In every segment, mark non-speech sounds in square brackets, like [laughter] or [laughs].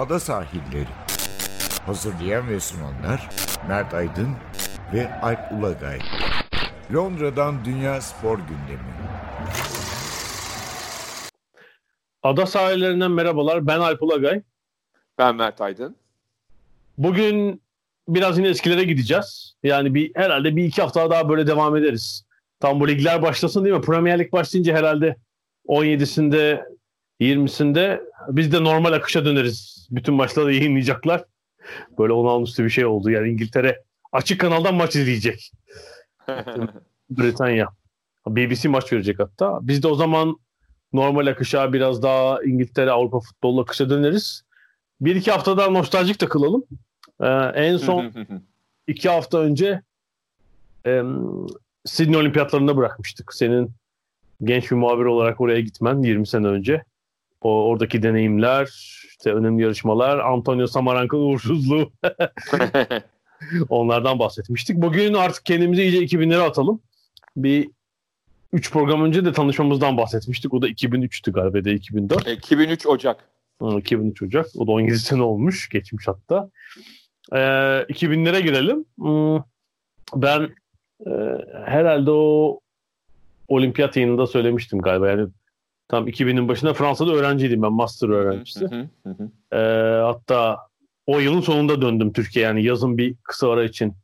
ada sahilleri. Hazırlayan ve sunanlar Mert Aydın ve Alp Ulagay. Londra'dan Dünya Spor Gündemi. Ada sahillerinden merhabalar. Ben Alp Ulagay. Ben Mert Aydın. Bugün biraz yine eskilere gideceğiz. Yani bir herhalde bir iki hafta daha böyle devam ederiz. Tam bu ligler başlasın değil mi? Premier Lig başlayınca herhalde 17'sinde 20'sinde biz de normal akışa döneriz. Bütün maçları yayınlayacaklar. Böyle olağanüstü bir şey oldu. Yani İngiltere açık kanaldan maç izleyecek. [laughs] Britanya. BBC maç verecek hatta. Biz de o zaman normal akışa biraz daha İngiltere Avrupa futbolu akışa döneriz. Bir iki hafta daha nostaljik takılalım. Ee, en son [laughs] iki hafta önce e, Sydney Olimpiyatlarında bırakmıştık. Senin genç bir muhabir olarak oraya gitmen 20 sene önce. O oradaki deneyimler, işte önemli yarışmalar, Antonio Samaranka uğursuzluğu. [laughs] Onlardan bahsetmiştik. Bugün artık kendimizi iyice 2000'lere atalım. Bir 3 program önce de tanışmamızdan bahsetmiştik. O da 2003'tü galiba da 2004. 2003 Ocak. 2003 Ocak. O da 17 sene olmuş. Geçmiş hatta. Ee, 2000'lere girelim. Hmm, ben e, herhalde o olimpiyat yayınında söylemiştim galiba. Yani tam 2000'in başında Fransa'da öğrenciydim ben. Master öğrencisi. Ee, hatta o yılın sonunda döndüm Türkiye. Yani yazın bir kısa ara için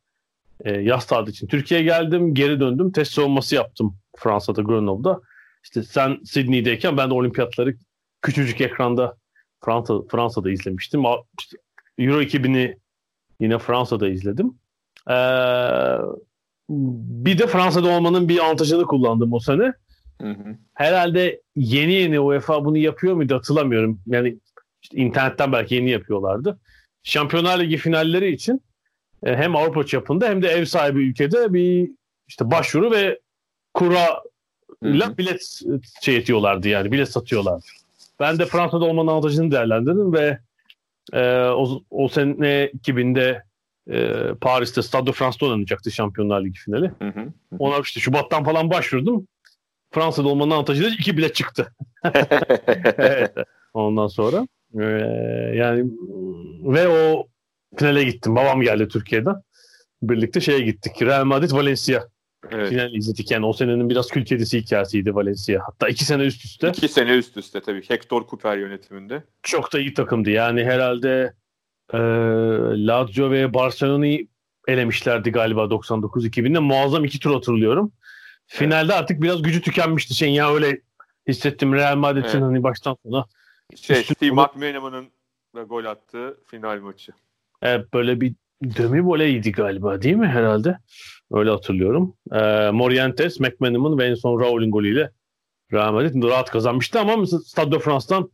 e, yaz tatili için Türkiye'ye geldim. Geri döndüm. Test savunması yaptım Fransa'da Grenoble'da. İşte sen Sydney'deyken ben de olimpiyatları küçücük ekranda Fransa, Fransa'da izlemiştim. Euro 2000'i yine Fransa'da izledim. Ee, bir de Fransa'da olmanın bir avantajını kullandım o sene. Hı hı. Herhalde yeni yeni UEFA bunu yapıyor muydu hatırlamıyorum. Yani işte internetten belki yeni yapıyorlardı. Şampiyonlar Ligi finalleri için e, hem Avrupa çapında hem de ev sahibi ülkede bir işte başvuru ve kura ile bilet şey ediyorlardı yani bilet satıyorlardı. Ben de Fransa'da olmanın avantajını değerlendirdim ve e, o, o sene 2000'de e, Paris'te Stade de France'da oynanacaktı Şampiyonlar Ligi finali. Hı hı. Ona işte Şubat'tan falan başvurdum. Fransa'da olmanın avantajıyla iki bilet çıktı. [laughs] evet. Ondan sonra e, yani ve o finale gittim. Babam geldi Türkiye'den. Birlikte şeye gittik. Real Madrid Valencia. Evet. Final izledik. Yani o senenin biraz kül kedisi hikayesiydi Valencia. Hatta iki sene üst üste. İki sene üst üste tabii. Hector Cooper yönetiminde. Çok da iyi takımdı. Yani herhalde e, Lazio ve Barcelona'yı elemişlerdi galiba 99-2000'de. Muazzam iki tur hatırlıyorum. Finalde evet. artık biraz gücü tükenmişti. Şey ya öyle hissettim Real Madrid'in evet. hani baştan sona. Şey, Steve McManaman'ın da gol attığı final maçı. Evet böyle bir demi voleydi galiba değil mi herhalde? Öyle hatırlıyorum. E, Morientes, McManaman ve en son Raul'ün golüyle Real Madrid rahat kazanmıştı ama Stade de France'dan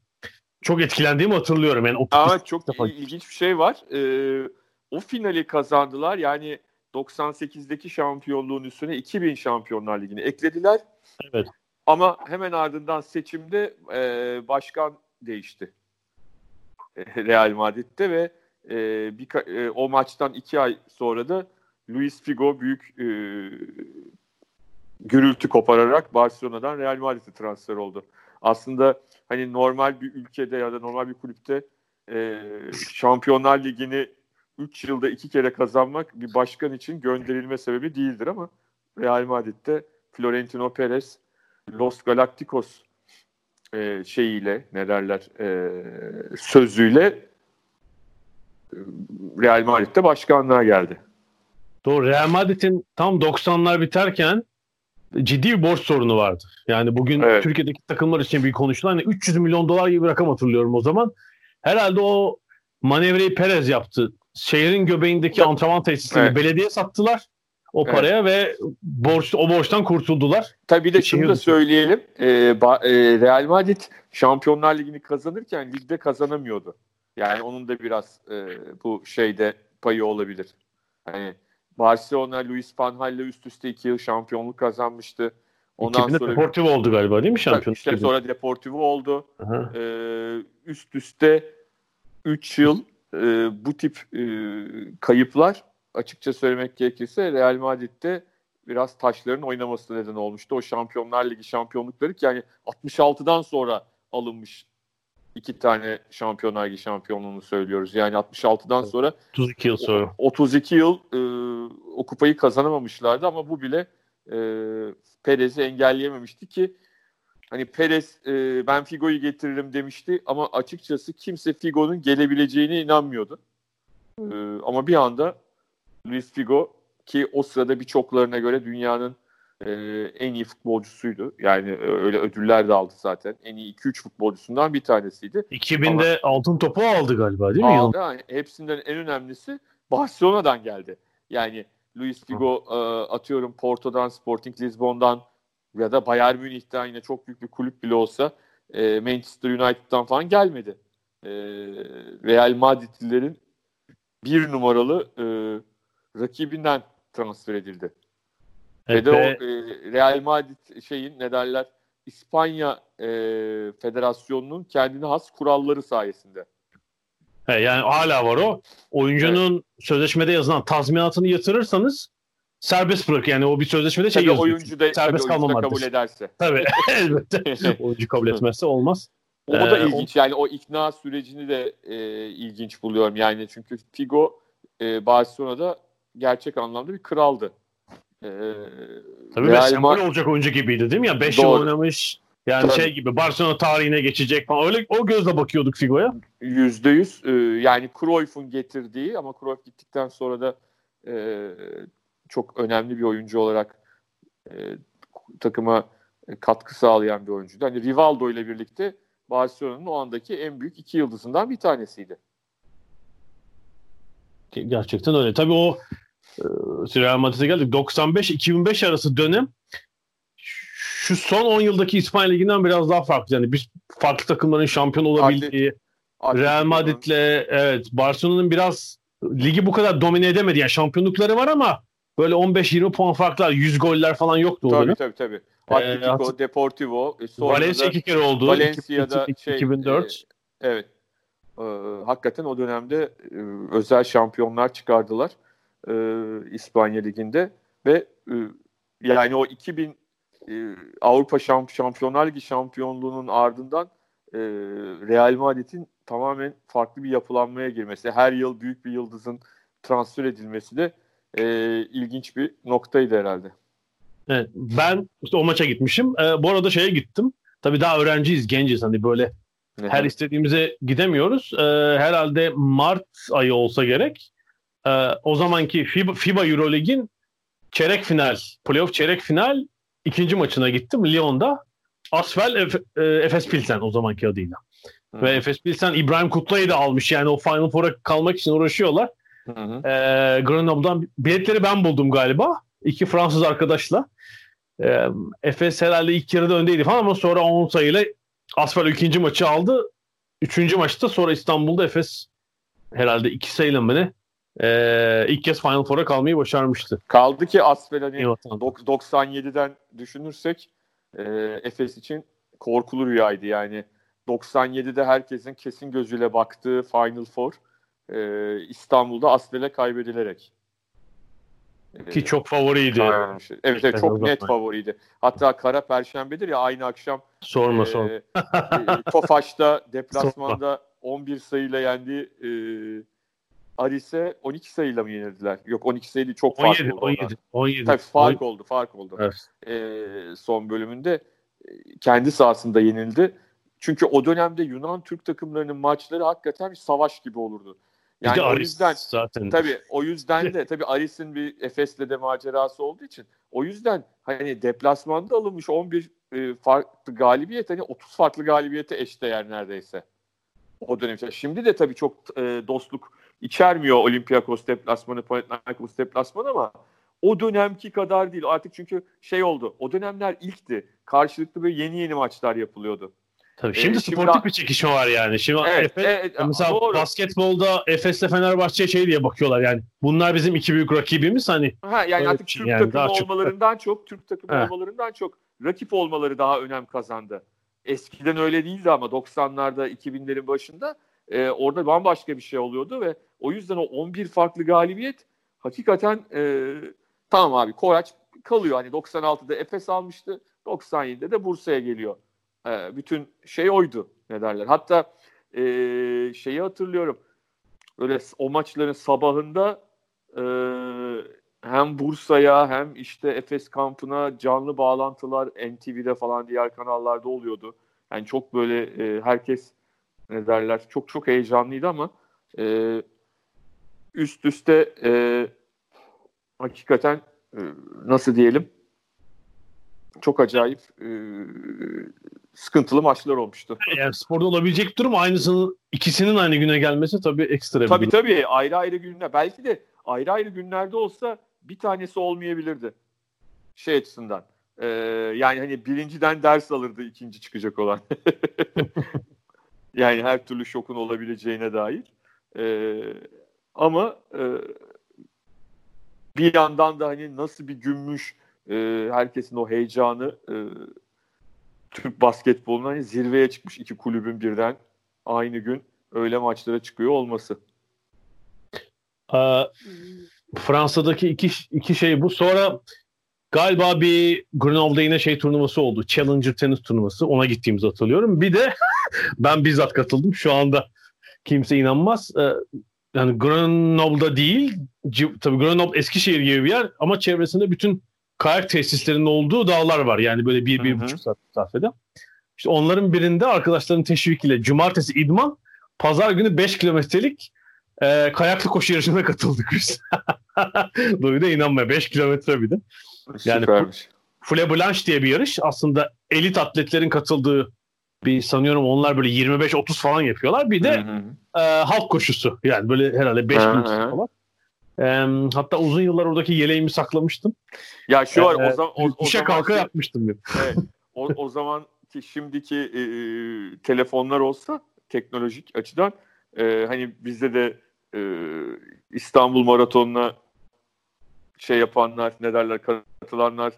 çok etkilendiğimi hatırlıyorum. Yani ama çok defa... ilginç bir şey var. Ee, o finali kazandılar. Yani 98'deki şampiyonluğun üstüne 2000 Şampiyonlar Ligi'ni eklediler. Evet. Ama hemen ardından seçimde e, başkan değişti. Real Madrid'de ve e, bir, e, o maçtan iki ay sonra da Luis Figo büyük e, gürültü kopararak Barcelona'dan Real Madrid'e transfer oldu. Aslında hani normal bir ülkede ya da normal bir kulüpte e, Şampiyonlar Ligi'ni 3 yılda iki kere kazanmak bir başkan için gönderilme sebebi değildir ama Real Madrid'de Florentino Perez Los Galacticos e, şeyiyle ne derler e, sözüyle Real Madrid'de başkanlığa geldi. Doğru. Real Madrid'in tam 90'lar biterken ciddi bir borç sorunu vardı. Yani bugün evet. Türkiye'deki takımlar için bir konuşulan hani 300 milyon dolar gibi bir rakam hatırlıyorum o zaman. Herhalde o manevrayı Perez yaptı. Şehrin göbeğindeki evet. antrenman tesisini evet. belediye sattılar o evet. paraya ve borç o borçtan kurtuldular. Tabii de şunu da söyleyelim. E, ba, e, Real Madrid Şampiyonlar Ligi'ni kazanırken ligde kazanamıyordu. Yani onun da biraz e, bu şeyde payı olabilir. Hani Barcelona Luis Van Gaal'le üst üste iki yıl şampiyonluk kazanmıştı. Ondan sonra Deportivo oldu galiba değil mi şampiyon? İşte sonra Deportivo oldu. Ee, üst üste 3 yıl e, bu tip e, kayıplar açıkça söylemek gerekirse Real Madrid'de biraz taşların oynaması neden olmuştu. O Şampiyonlar Ligi şampiyonlukları ki yani 66'dan sonra alınmış iki tane Şampiyonlar Ligi şampiyonluğunu söylüyoruz. Yani 66'dan sonra 32 yıl sonra. 32 yıl e, o kupayı kazanamamışlardı ama bu bile e, Perez'i engelleyememişti ki hani Perez e, ben Figo'yu getiririm demişti ama açıkçası kimse Figo'nun gelebileceğine inanmıyordu. E, ama bir anda Luis Figo ki o sırada birçoklarına göre dünyanın e, en iyi futbolcusuydu. Yani e, öyle ödüller de aldı zaten. En iyi 2-3 futbolcusundan bir tanesiydi. 2000'de Ama, altın topu aldı galiba değil mi? Aldı. Yani hepsinden en önemlisi Barcelona'dan geldi. Yani Luis Figo e, atıyorum Porto'dan, Sporting Lisbon'dan ya da Bayern Münih'ten yine çok büyük bir kulüp bile olsa e, Manchester United'dan falan gelmedi. E, Real Madridlilerin bir numaralı e, rakibinden transfer edildi. Evet, Ve de o e, Real Madrid şeyin ne derler İspanya e, Federasyonu'nun kendine has kuralları sayesinde. He, yani hala var o. Oyuncunun evet. sözleşmede yazılan tazminatını yatırırsanız serbest bırak. Yani o bir sözleşmede şey yazıyor. oyuncu da, serbest kalma maddesi. kabul ederse. Tabii [laughs] elbette. [laughs] oyuncu kabul etmezse olmaz. O da ee, ilginç. O... Yani o ikna sürecini de e, ilginç buluyorum. Yani çünkü Figo e, Barcelona'da gerçek anlamda bir kraldı. Ee, Tabii Real sembol olacak oyuncu gibiydi değil mi? Ya 5 yıl oynamış. Yani Tabii. şey gibi Barcelona tarihine geçecek falan. Öyle o gözle bakıyorduk Figo'ya. Yüzde yüz. Ee, yani Cruyff'un getirdiği ama Cruyff gittikten sonra da e, çok önemli bir oyuncu olarak e, takıma katkı sağlayan bir oyuncuydu. Hani Rivaldo ile birlikte Barcelona'nın o andaki en büyük iki yıldızından bir tanesiydi. Gerçekten öyle. Tabii o e, Real Madrid'e geldik. 95-2005 arası dönem şu son 10 yıldaki İspanya Ligi'nden biraz daha farklı. Yani bir farklı takımların şampiyon olabildiği Atlet, Real Madrid'le evet Barcelona'nın biraz ligi bu kadar domine edemedi. Yani şampiyonlukları var ama böyle 15-20 puan farklar, 100 goller falan yoktu tabii, o Tabii tabii tabii. Atletico, ee, Deportivo, e, Valencia iki kere oldu. Valencia'da 2000, şey, 2004. E, evet. E, hakikaten o dönemde e, özel şampiyonlar çıkardılar e, İspanya Ligi'nde ve e, yani o 2000 e, Avrupa Şamp Şampiyonlar Ligi şampiyonluğunun ardından e, Real Madrid'in tamamen farklı bir yapılanmaya girmesi, her yıl büyük bir yıldızın transfer edilmesi de e, ilginç bir noktaydı herhalde. Evet, ben işte o maça gitmişim. E, bu arada şeye gittim. Tabii daha öğrenciyiz, genciz. Hani böyle ne her istediğimize gidemiyoruz. E, herhalde Mart ayı olsa gerek. E, o zamanki FIBA, FIBA Eurolig'in çeyrek final, playoff çeyrek final ikinci maçına gittim Lyon'da. Asfel e, Efes Pilsen o zamanki adıyla. Hı. Ve Efes Pilsen İbrahim Kutlay'ı da almış. Yani o Final Four'a kalmak için uğraşıyorlar. Hı hı. E, Grenoble'dan biletleri ben buldum galiba. İki Fransız arkadaşla. E, Efes herhalde ilk yarıda öndeydi falan ama sonra 10 sayıyla Asfel ikinci maçı aldı. Üçüncü maçta sonra İstanbul'da Efes herhalde iki sayıyla mı ne e, ilk kez Final Four'a kalmayı başarmıştı. Kaldı ki Asfel hani 97'den düşünürsek e, Efes için korkulu rüyaydı yani. 97'de herkesin kesin gözüyle baktığı Final Four e, İstanbul'da Asfel'e kaybedilerek. Ki çok favoriydi. Kaybolmuş. Evet, evet çok net favoriydi. Hatta Kara Perşembedir ya aynı akşam sorma e, sorma. E, Tofaş'ta deplasmanda 11 sayıyla yendiği e, Aris'e 12 sayıyla mı yenildiler? Yok 12 sayıyla çok fark 17, oldu. 17, 17. Tabii fark 17. oldu, fark oldu. Evet. Ee, son bölümünde e, kendi sahasında yenildi. Çünkü o dönemde Yunan Türk takımlarının maçları hakikaten bir savaş gibi olurdu. Yani o yüzden zaten. tabii o yüzden de [laughs] tabii Aris'in bir Efes'le de macerası olduğu için o yüzden hani deplasmanda alınmış 11 e, farklı galibiyet hani 30 farklı galibiyete eşdeğer neredeyse. O dönem. Şimdi de tabii çok e, dostluk içermiyor Olympiakos deplasmanı, Panathinaikos deplasmanı ama o dönemki kadar değil. Artık çünkü şey oldu. O dönemler ilkti. Karşılıklı böyle yeni yeni maçlar yapılıyordu. Tabii şimdi ee, sportif şimdi, bir çekişme var yani. Şimdi evet, Efes, evet, mesela doğru. basketbolda Efes'le Fenerbahçe şey diye bakıyorlar yani. Bunlar bizim iki büyük rakibimiz hani. Ha, yani artık şey, Türk yani takımı olmalarından çok, çok Türk takımı ha. olmalarından çok rakip olmaları daha önem kazandı. Eskiden öyle değildi ama 90'larda 2000'lerin başında e, orada bambaşka bir şey oluyordu ve o yüzden o 11 farklı galibiyet hakikaten e, tamam abi Koraç kalıyor. Hani 96'da Efes almıştı. 97'de de Bursa'ya geliyor. E, bütün şey oydu. ne derler. Hatta e, şeyi hatırlıyorum. Öyle o maçların sabahında e, hem Bursa'ya hem işte Efes kampına canlı bağlantılar NTV'de falan diğer kanallarda oluyordu. Yani çok böyle e, herkes ne derler çok çok heyecanlıydı ama e, üst üste e, hakikaten e, nasıl diyelim çok acayip e, sıkıntılı maçlar olmuştu. Yani sporda olabilecek durum aynısının ikisinin aynı güne gelmesi tabii ekstra tabii, bir Tabii ayrı ayrı günler. Belki de ayrı ayrı günlerde olsa bir tanesi olmayabilirdi. Şey açısından. Ee, yani hani birinciden ders alırdı ikinci çıkacak olan. [laughs] yani her türlü şokun olabileceğine dair. Ee, ama e, bir yandan da hani nasıl bir günmüş e, herkesin o heyecanı e, Türk basketbolunun hani zirveye çıkmış iki kulübün birden aynı gün öyle maçlara çıkıyor olması. Ee, Fransa'daki iki, iki şey bu. Sonra galiba bir Grenoble'da yine şey turnuvası oldu. Challenger tenis turnuvası. Ona gittiğimizi hatırlıyorum. Bir de [laughs] ben bizzat katıldım. Şu anda kimse inanmaz. Ee, yani Grenoble'da değil. Tabii Grenoble Eskişehir gibi bir yer ama çevresinde bütün kayak tesislerinin olduğu dağlar var. Yani böyle bir, bir buçuk saat mesafede. İşte onların birinde arkadaşların teşvikiyle cumartesi idman, pazar günü 5 kilometrelik e, kayaklı koşu yarışına katıldık biz. Duydu inanma 5 kilometre bir de. Yani Süpermiş. Fule Blanche diye bir yarış. Aslında elit atletlerin katıldığı bir sanıyorum onlar böyle 25-30 falan yapıyorlar. Bir de E, halk koşusu. Yani böyle herhalde 5 bin falan. E, hatta uzun yıllar oradaki yeleğimi saklamıştım. Ya şu var e, o zaman o, o zaman kalka yapmıştım. Bir. Evet. O, o zaman ki şimdiki e, telefonlar olsa teknolojik açıdan e, hani bizde de e, İstanbul Maratonu'na şey yapanlar ne derler katılanlar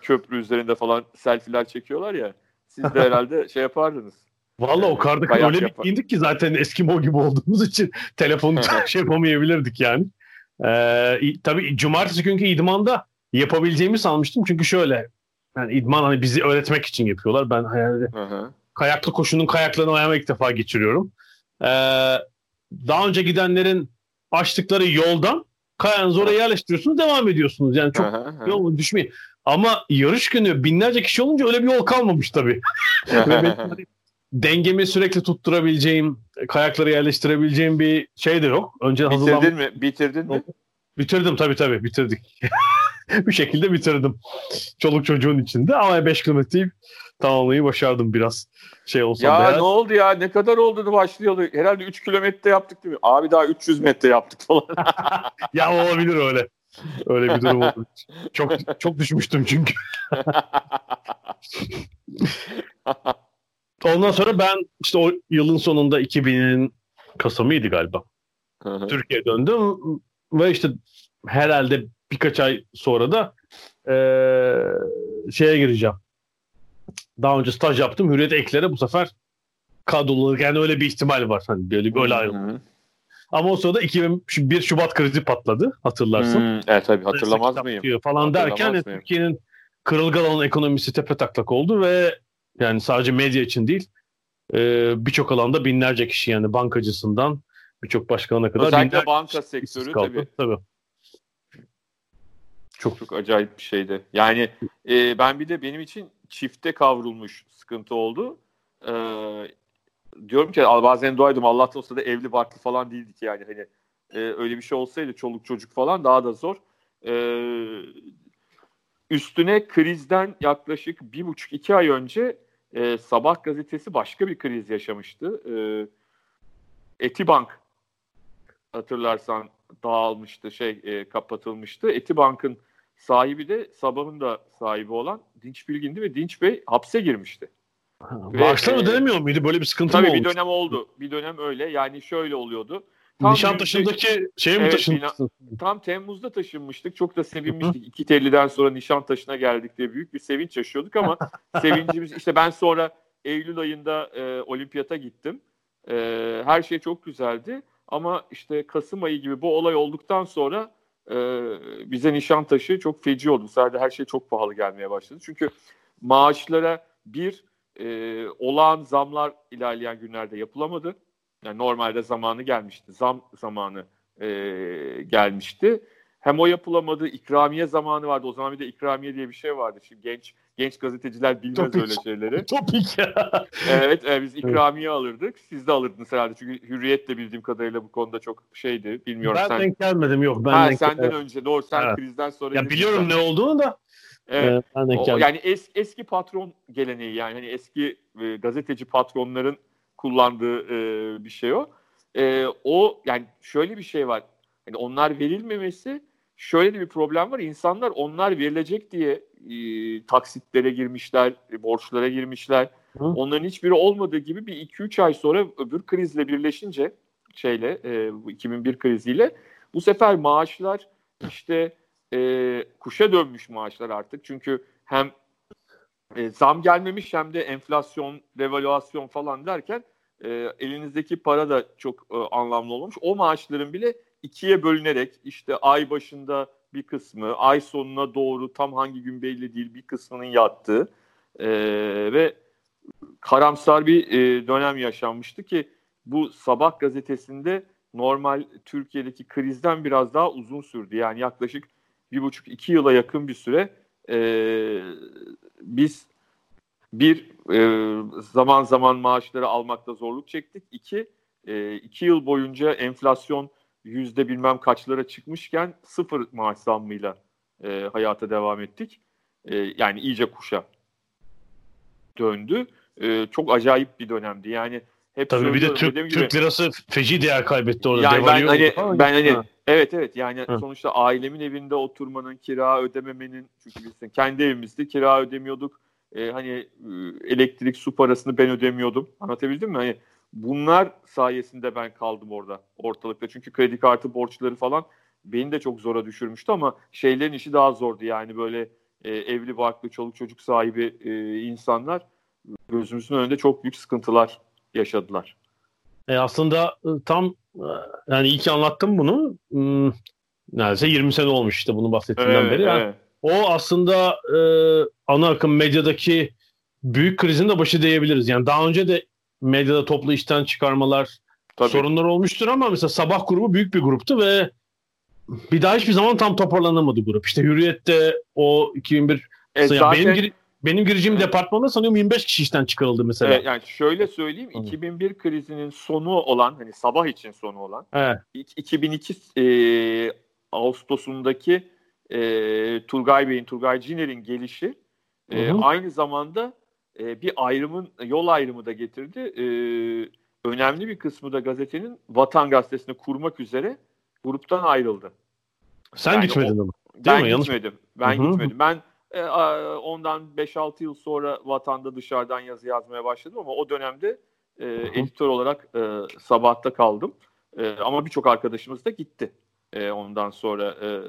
köprü üzerinde falan selfiler çekiyorlar ya. Siz de [laughs] herhalde şey yapardınız. Valla o karda öyle bir giyindik ki zaten Eskimo gibi olduğumuz için telefonu [laughs] şey yapamayabilirdik yani. Ee, tabii cumartesi günkü idmanda yapabileceğimi sanmıştım. Çünkü şöyle yani idman hani bizi öğretmek için yapıyorlar. Ben hayalde kayaklı koşunun kayaklarını ayağıma ilk defa geçiriyorum. Ee, daha önce gidenlerin açtıkları yoldan kayanızı oraya yerleştiriyorsunuz devam ediyorsunuz. Yani çok yol düşmeyin. Ama yarış günü binlerce kişi olunca öyle bir yol kalmamış tabii. [laughs] Dengemi sürekli tutturabileceğim, kayakları yerleştirebileceğim bir şey de yok. Önce Bitirdin hazırlan... mi? Bitirdin mi? Bitirdim tabii tabii bitirdik. [laughs] bir şekilde bitirdim. Çoluk çocuğun içinde ama 5 kilometreyi tamamlamayı başardım biraz. Şey olsa ya da. ne oldu ya? Ne kadar oldu başlıyordu? Herhalde 3 kilometre yaptık değil mi? Abi daha 300 metre yaptık falan. [laughs] [laughs] ya olabilir öyle. Öyle bir durum oldu. Çok çok düşmüştüm çünkü. Ondan sonra ben işte o yılın sonunda 2000'in Kasım'ıydı galiba. Türkiye'ye döndüm ve işte herhalde birkaç ay sonra da e, şeye gireceğim. Daha önce staj yaptım. Hürriyet Ekler'e bu sefer kadrolu yani öyle bir ihtimal var. Hani böyle böyle ayrılma. Ama o sırada 2001 Şubat krizi patladı hatırlarsın. Hmm, evet tabii hatırlamaz mıyım? Falan derken mıyım? Türkiye'nin kırılgan ekonomisi tepe taklak oldu ve yani sadece medya için değil e, birçok alanda binlerce kişi yani bankacısından birçok başkanına kadar Özellikle banka sektörü kaldı. tabii. tabii. Çok çok acayip bir şeydi. Yani e, ben bir de benim için çifte kavrulmuş sıkıntı oldu. E, diyorum ki bazen duaydım Allah'tan olsa da evli barklı falan değildik yani hani e, öyle bir şey olsaydı çoluk çocuk falan daha da zor. E, üstüne krizden yaklaşık bir buçuk iki ay önce e, Sabah gazetesi başka bir kriz yaşamıştı. E, Etibank hatırlarsan dağılmıştı, şey e, kapatılmıştı. Etibank'ın sahibi de Sabah'ın da sahibi olan Dinç Bilgin'di ve Dinç Bey hapse girmişti. Maaşlar e, ödenemiyor muydu? Böyle bir sıkıntı tabii mı? Tabii bir dönem oldu. Bir dönem öyle. Yani şöyle oluyordu. Tam Nişantaşı'ndaki şeye mi evet, taşınmıştın? Tam Temmuz'da taşınmıştık. Çok da sevinmiştik. [laughs] İki telliden sonra Nişantaşı'na geldik diye büyük bir sevinç yaşıyorduk ama [laughs] sevincimiz işte ben sonra Eylül ayında e, olimpiyata gittim. E, her şey çok güzeldi. Ama işte Kasım ayı gibi bu olay olduktan sonra e, bize Nişantaşı çok feci oldu. Sadece her şey çok pahalı gelmeye başladı. Çünkü maaşlara bir e, olağan zamlar ilerleyen günlerde yapılamadı. Yani normalde zamanı gelmişti. Zam zamanı e, gelmişti. Hem o yapılamadı, ikramiye zamanı vardı. O zaman bir de ikramiye diye bir şey vardı. Şimdi genç genç gazeteciler bilmez Topik. öyle şeyleri. [laughs] Topik ya. evet, evet biz ikramiye evet. alırdık. Siz de alırdınız herhalde. Çünkü Hürriyet de bildiğim kadarıyla bu konuda çok şeydi. Bilmiyorum ben sen. denk gelmedim yok. Ben ha, denk senden evet. önce doğru sen evet. krizden sonra. Ya biliyorum ne olduğunu da. Evet. ben denk o, yani es, eski patron geleneği yani hani eski e, gazeteci patronların kullandığı e, bir şey o. E, o yani şöyle bir şey var. Yani onlar verilmemesi şöyle de bir problem var. İnsanlar onlar verilecek diye e, taksitlere girmişler, borçlara girmişler. Hı. Onların hiçbiri olmadığı gibi bir 2-3 ay sonra öbür krizle birleşince şeyle e, 2001 kriziyle bu sefer maaşlar işte e, kuşa dönmüş maaşlar artık. Çünkü hem e, zam gelmemiş hem de enflasyon, devalüasyon falan derken e, elinizdeki para da çok e, anlamlı olmuş. O maaşların bile ikiye bölünerek işte ay başında bir kısmı, ay sonuna doğru tam hangi gün belli değil bir kısmının yattığı e, ve karamsar bir e, dönem yaşanmıştı ki bu Sabah gazetesinde normal Türkiye'deki krizden biraz daha uzun sürdü. Yani yaklaşık bir buçuk iki yıla yakın bir süre e, biz bir e, zaman zaman maaşları almakta zorluk çektik. İki, e, iki yıl boyunca enflasyon yüzde bilmem kaçlara çıkmışken sıfır maaş zammıyla e, hayata devam ettik. E, yani iyice kuşa döndü. E, çok acayip bir dönemdi. Yani hep Tabii bir de Türk, gibi, Türk lirası feci değer kaybetti orada. Yani ben hani, ben hani evet evet yani Hı. sonuçta ailemin evinde oturmanın, kira ödememenin çünkü biz kendi evimizde kira ödemiyorduk. Ee, hani e, elektrik su parasını ben ödemiyordum. Anlatabildim mi? Hani bunlar sayesinde ben kaldım orada ortalıkta. Çünkü kredi kartı borçları falan beni de çok zora düşürmüştü ama şeylerin işi daha zordu. Yani böyle e, evli barklı çoluk çocuk sahibi e, insanlar gözümüzün önünde çok büyük sıkıntılar yaşadılar. E aslında e, tam yani iyi ki anlattım bunu. Hmm, neredeyse 20 sene olmuş işte bunu bahsettiğimden evet, beri. Yani evet. O aslında e, ana akım medyadaki büyük krizin de başı diyebiliriz. Yani daha önce de medyada toplu işten çıkarmalar Tabii. sorunlar olmuştur ama mesela Sabah grubu büyük bir gruptu ve bir daha hiçbir zaman tam toparlanamadı grup. İşte Hürriyet'te o 2001 e, zaten... benim benim gireceğim evet. departmanda sanıyorum 25 kişi işten çıkarıldı mesela. Evet, yani şöyle söyleyeyim 2001 krizinin sonu olan hani sabah için sonu olan evet. 2002 e, Ağustos'undaki e, Turgay Bey'in Turgay Ciner'in gelişi e, aynı zamanda e, bir ayrımın yol ayrımı da getirdi. E, önemli bir kısmı da gazetenin Vatan Gazetesi'ni kurmak üzere gruptan ayrıldı. Sen yani gitmedin ama. Ben mi? gitmedim. Ben Hı-hı. gitmedim. Ben e, ondan 5-6 yıl sonra Vatan'da dışarıdan yazı yazmaya başladım ama o dönemde e, editör olarak e, Sabah'ta kaldım. E, ama birçok arkadaşımız da gitti. E, ondan sonra e,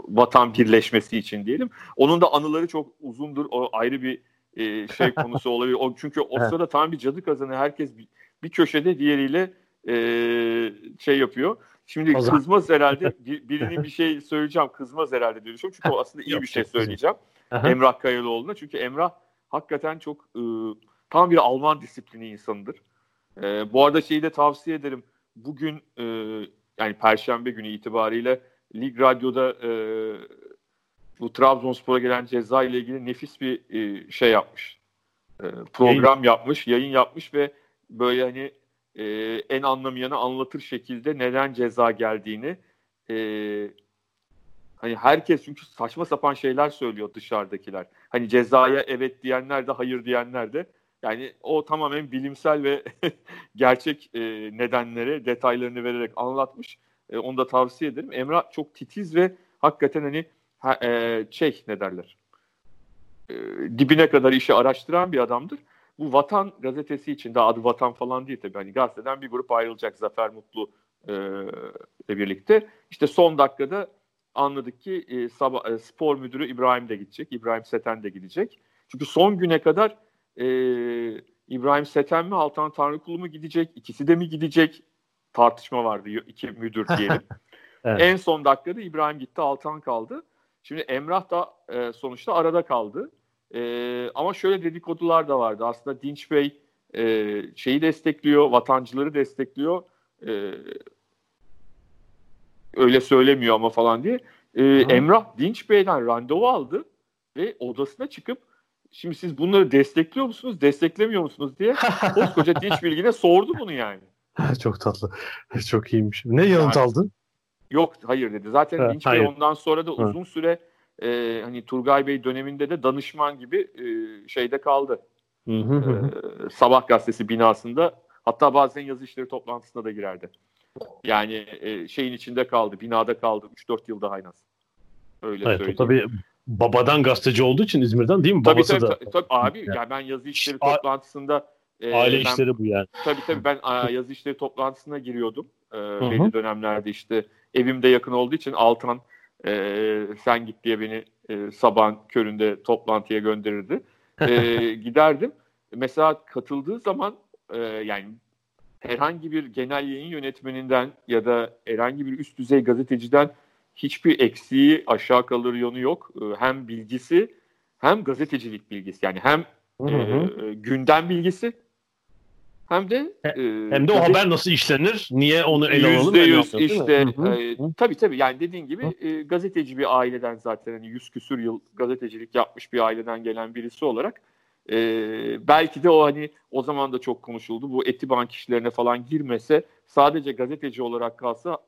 Vatan birleşmesi için diyelim. Onun da anıları çok uzundur. O ayrı bir e, şey [laughs] konusu olabilir. O çünkü o sırada tam bir cadı kazanı herkes bir, bir köşede diğeriyle e, şey yapıyor. Şimdi Ozan. kızmaz herhalde [laughs] birinin bir şey söyleyeceğim kızmaz herhalde diye düşünüyorum. Çünkü o aslında iyi bir şey söyleyeceğim. Emrah Kayalıoğlu'na. Çünkü Emrah hakikaten çok e, tam bir Alman disiplini insanıdır. E, bu arada şeyi de tavsiye ederim. Bugün e, yani Perşembe günü itibariyle Lig Radyo'da e, bu Trabzonspor'a gelen ceza ile ilgili nefis bir e, şey yapmış. E, program yayın. yapmış, yayın yapmış ve böyle hani e, en anlamayanı anlatır şekilde neden ceza geldiğini e, hani herkes çünkü saçma sapan şeyler söylüyor dışarıdakiler. Hani cezaya evet diyenler de hayır diyenler de yani o tamamen bilimsel ve [laughs] gerçek e, nedenleri, detaylarını vererek anlatmış. E, onu da tavsiye ederim. Emrah çok titiz ve hakikaten hani ha, e, şey ne derler e, dibine kadar işi araştıran bir adamdır. Bu Vatan gazetesi için de adı Vatan falan değil tabii. Hani gazeteden bir grup ayrılacak Zafer Mutlu e, ile birlikte. İşte son dakikada anladık ki e, sabah, e, spor müdürü İbrahim de gidecek. İbrahim Seten de gidecek. Çünkü son güne kadar e, İbrahim Seten mi Altan Tanrıkulu mu gidecek? İkisi de mi gidecek? Tartışma vardı iki müdür diyelim. [laughs] evet. En son dakikada İbrahim gitti Altan kaldı. Şimdi Emrah da e, sonuçta arada kaldı. E, ama şöyle dedikodular da vardı. Aslında Dinç Bey e, şeyi destekliyor, vatancıları destekliyor. E, öyle söylemiyor ama falan diye. E, Emrah Dinç Bey'den randevu aldı ve odasına çıkıp şimdi siz bunları destekliyor musunuz, desteklemiyor musunuz diye [laughs] koskoca Dinç Bilgin'e sordu bunu yani. [laughs] Çok tatlı. Çok iyiymiş. Ne yanıt yani, aldın? Yok hayır dedi. Zaten ha, Dinç Bey ondan sonra da ha. uzun süre e, hani Turgay Bey döneminde de danışman gibi e, şeyde kaldı. Hı hı hı. E, Sabah gazetesi binasında hatta bazen yazı işleri toplantısına da girerdi. Yani e, şeyin içinde kaldı, binada kaldı 3-4 yıl daha en az. Öyle evet, söyleyeyim. Tabii babadan gazeteci olduğu için İzmir'den değil mi? Tabii Babası tabii, da. tabii, tabii abi yani. yani ben yazı işleri toplantısında e, aile ben, işleri bu yani. Tabii tabii ben a, yazı işleri toplantısına giriyordum. E, belli dönemlerde işte evimde yakın olduğu için Altan e, sen git diye beni e, sabahın köründe toplantıya gönderirdi. E, [laughs] giderdim. Mesela katıldığı zaman e, yani herhangi bir genel yayın yönetmeninden ya da herhangi bir üst düzey gazeteciden hiçbir eksiği aşağı kalır yönü yok. E, hem bilgisi hem gazetecilik bilgisi yani hem hı hı. E, gündem bilgisi hem de e, hem de o haber nasıl işlenir? Niye onu ele alalım? %100 işte. E, tabii tabii yani dediğin gibi e, gazeteci bir aileden zaten hani yüz küsür yıl gazetecilik yapmış bir aileden gelen birisi olarak e, belki de o hani o zaman da çok konuşuldu. Bu Etibank işlerine falan girmese sadece gazeteci olarak kalsa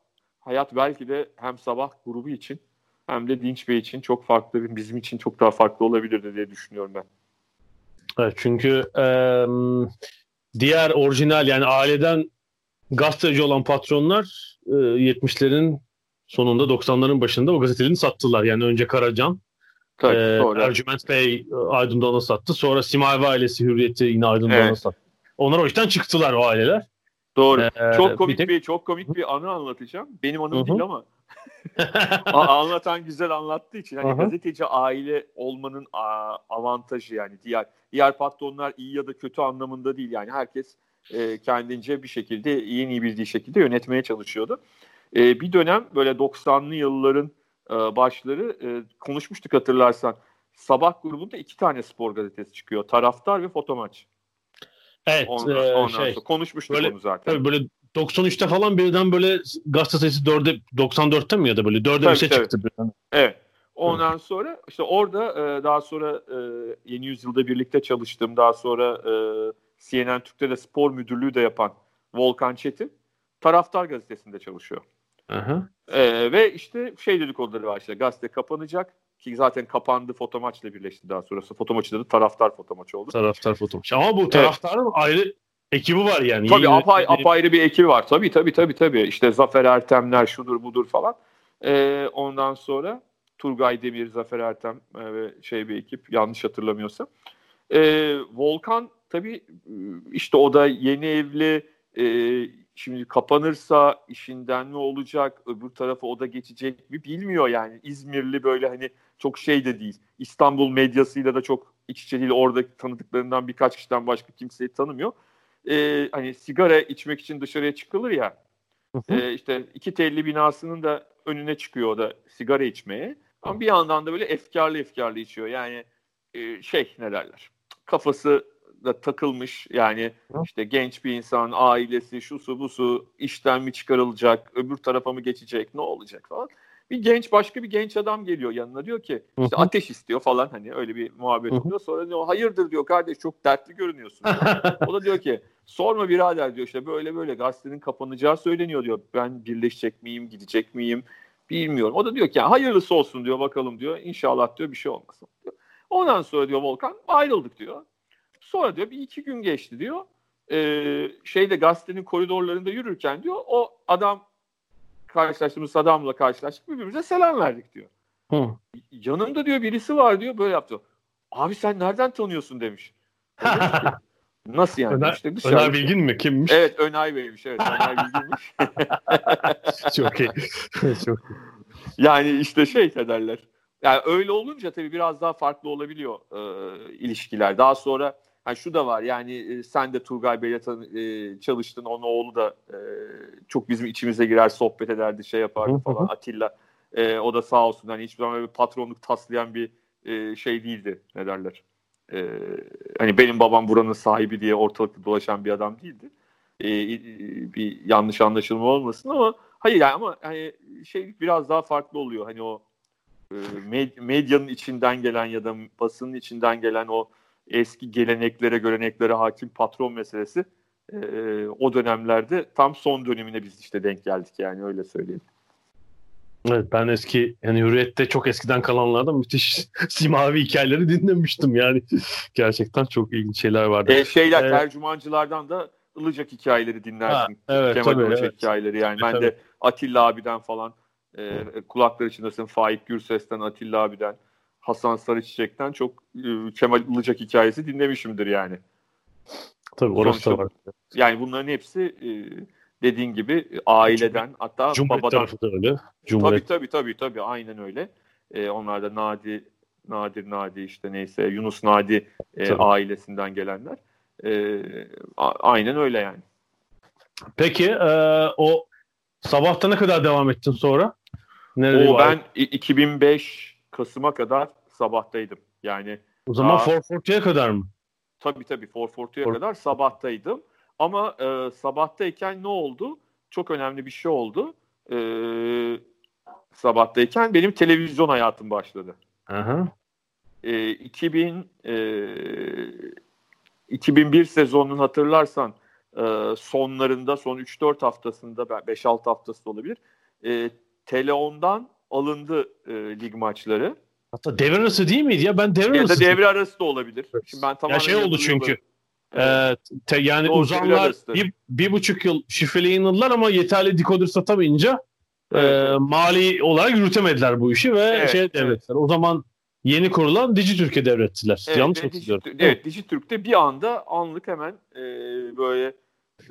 hayat belki de hem sabah grubu için hem de Dinç Bey için çok farklı, bizim için çok daha farklı olabilirdi diye düşünüyorum ben. Evet, çünkü e, diğer orijinal yani aileden gazeteci olan patronlar e, 70'lerin sonunda 90'ların başında o gazetelerini sattılar. Yani önce Karacan, Tabii, sonra. Ercüment Bey Aydın Doğan'a sattı. Sonra Simavi ailesi Hürriyet'i yine Aydın evet. Doğan'a sattı. Onlar o işten çıktılar o aileler. Doğru. Ee, çok komik bir, tek... bir çok komik bir anı anlatacağım. Benim anım Hı-hı. değil ama [laughs] anlatan güzel anlattığı için hani gazeteci aile olmanın avantajı yani diğer diğer patronlar iyi ya da kötü anlamında değil yani herkes e, kendince bir şekilde iyi iyi bildiği şekilde yönetmeye çalışıyordu. E, bir dönem böyle 90'lı yılların e, başları e, konuşmuştuk hatırlarsan. Sabah grubunda iki tane spor gazetesi çıkıyor. Taraftar ve Fotomaç. Evet. Ondan, e, ondan şey, sonra konuşmuştuk böyle, onu zaten. Tabii böyle 93'te falan birden böyle gazete sayısı 4'e 94'te mi ya da böyle 4'e bir şey tabii. çıktı birden. Evet. Ondan evet. sonra işte orada e, daha sonra e, Yeni Yüzyıl'da birlikte çalıştım. Daha sonra e, CNN Türk'te de spor müdürlüğü de yapan Volkan Çetin Taraftar gazetesinde çalışıyor. Aha. Ee, ve işte şey dedikoduları var işte gazete kapanacak ki zaten kapandı foto maçla birleşti daha sonrası. Foto maçı da taraftar foto maçı oldu. Taraftar foto maçı. Ama bu taraftarın evet. ayrı ekibi var yani. Tabii apay, apayrı bir ekibi var. Tabii tabii tabii tabii. İşte Zafer Ertemler şudur budur falan. Ee, ondan sonra Turgay Demir, Zafer Ertem e, ve şey bir ekip yanlış hatırlamıyorsam. Ee, Volkan tabii işte o da yeni evli e, Şimdi kapanırsa işinden ne olacak, öbür tarafa o da geçecek mi bilmiyor yani. İzmirli böyle hani çok şey de değil. İstanbul medyasıyla da çok iç içe değil. Orada tanıdıklarından birkaç kişiden başka kimseyi tanımıyor. Ee, hani sigara içmek için dışarıya çıkılır ya. e, işte iki telli binasının da önüne çıkıyor o da sigara içmeye. Ama bir yandan da böyle efkarlı efkarlı içiyor. Yani e, şey ne derler. Kafası da takılmış yani işte genç bir insan ailesi şu su bu su işten mi çıkarılacak öbür tarafa mı geçecek ne olacak falan. Bir genç başka bir genç adam geliyor yanına diyor ki işte ateş istiyor falan hani öyle bir muhabbet oluyor. Sonra diyor hayırdır diyor kardeş çok dertli görünüyorsun. [laughs] o da diyor ki sorma birader diyor işte böyle böyle gazetenin kapanacağı söyleniyor diyor. Ben birleşecek miyim gidecek miyim bilmiyorum. O da diyor ki hayırlısı olsun diyor bakalım diyor. İnşallah diyor bir şey olmasın diyor. Ondan sonra diyor Volkan ayrıldık diyor. Sonra diyor bir iki gün geçti diyor. Ee, şeyde gazetenin koridorlarında yürürken diyor o adam karşılaştığımız adamla karşılaştık birbirimize selam verdik diyor. Hı. Yanımda diyor birisi var diyor böyle yaptı. Abi sen nereden tanıyorsun demiş. [laughs] Nasıl yani? Öner, işte dışarı... Öner Bilgin mi? Kimmiş? Evet Önay Bey'miş. Evet Öner Bilgin'miş. [laughs] Çok iyi. [laughs] Çok iyi. Yani işte şey ederler. Yani öyle olunca tabii biraz daha farklı olabiliyor e, ilişkiler. Daha sonra yani şu da var yani e, sen de Turgay Bey'le e, çalıştın. Onun oğlu da e, çok bizim içimize girer sohbet ederdi şey yapardı falan Atilla. E, o da sağ olsun hani hiçbir zaman öyle patronluk taslayan bir e, şey değildi ne derler. E, hani benim babam buranın sahibi diye ortalıkta dolaşan bir adam değildi. E, bir yanlış anlaşılma olmasın ama hayır yani ama hani şey biraz daha farklı oluyor. Hani o e, med- medyanın içinden gelen ya da basının içinden gelen o eski geleneklere, göreneklere hakim patron meselesi e, o dönemlerde tam son dönemine biz işte denk geldik yani öyle söyleyeyim. Evet ben eski yani Hürriyet'te çok eskiden kalanlardan müthiş [laughs] simavi hikayeleri dinlemiştim yani. Gerçekten çok ilginç şeyler vardı. E, şeyler ee, tercümancılardan da ılacak hikayeleri dinlersin. Ha, evet, Kemal Ilacak evet. hikayeleri yani. Ben tabii. de Atilla abiden falan e, kulakları içindesin Faik Gürses'ten Atilla abiden Hasan Sarıçiçek'ten çok e, Kemal Ilacak hikayesi dinlemişimdir yani. Tabii orası da var. Yani bunların hepsi e, dediğin gibi aileden hatta Cumhuriyet babadan. tarafı da öyle. Cumhuriyet. Tabii tabii tabii tabii aynen öyle. E, onlar da Nadi Nadir Nadi işte neyse Yunus Nadi e, ailesinden gelenler. E, a, aynen öyle yani. Peki e, o sabahta ne kadar devam ettin sonra? Nerede o ben 2005 Kasım'a kadar sabahtaydım. Yani o zaman 440'ya kadar mı? Tabii tabii 440'ya kadar sabahtaydım. Ama e, sabahtayken ne oldu? Çok önemli bir şey oldu. E, sabahtayken benim televizyon hayatım başladı. Aha. E, 2000 e, 2001 sezonunun hatırlarsan e, sonlarında son 3-4 haftasında 5-6 haftası olabilir. E, Teleon'dan alındı e, lig maçları. Hatta devre arası değil miydi ya? Ben devre arası. Ya da devre arası da olabilir. Şimdi ben tamamen ya şey oldu çünkü. Evet. Te, yani Doğru, uzanlar bir, bir buçuk yıl şifreli yayınladılar ama yeterli dekoder satamayınca evet. e, mali olarak yürütemediler bu işi ve evet, şey devrettiler. Evet. O zaman yeni kurulan Dijitürk'e devrettiler. Evet, Yanlış hatırlıyorum. Dijitürk, evet Dijitürk'te bir anda anlık hemen e, böyle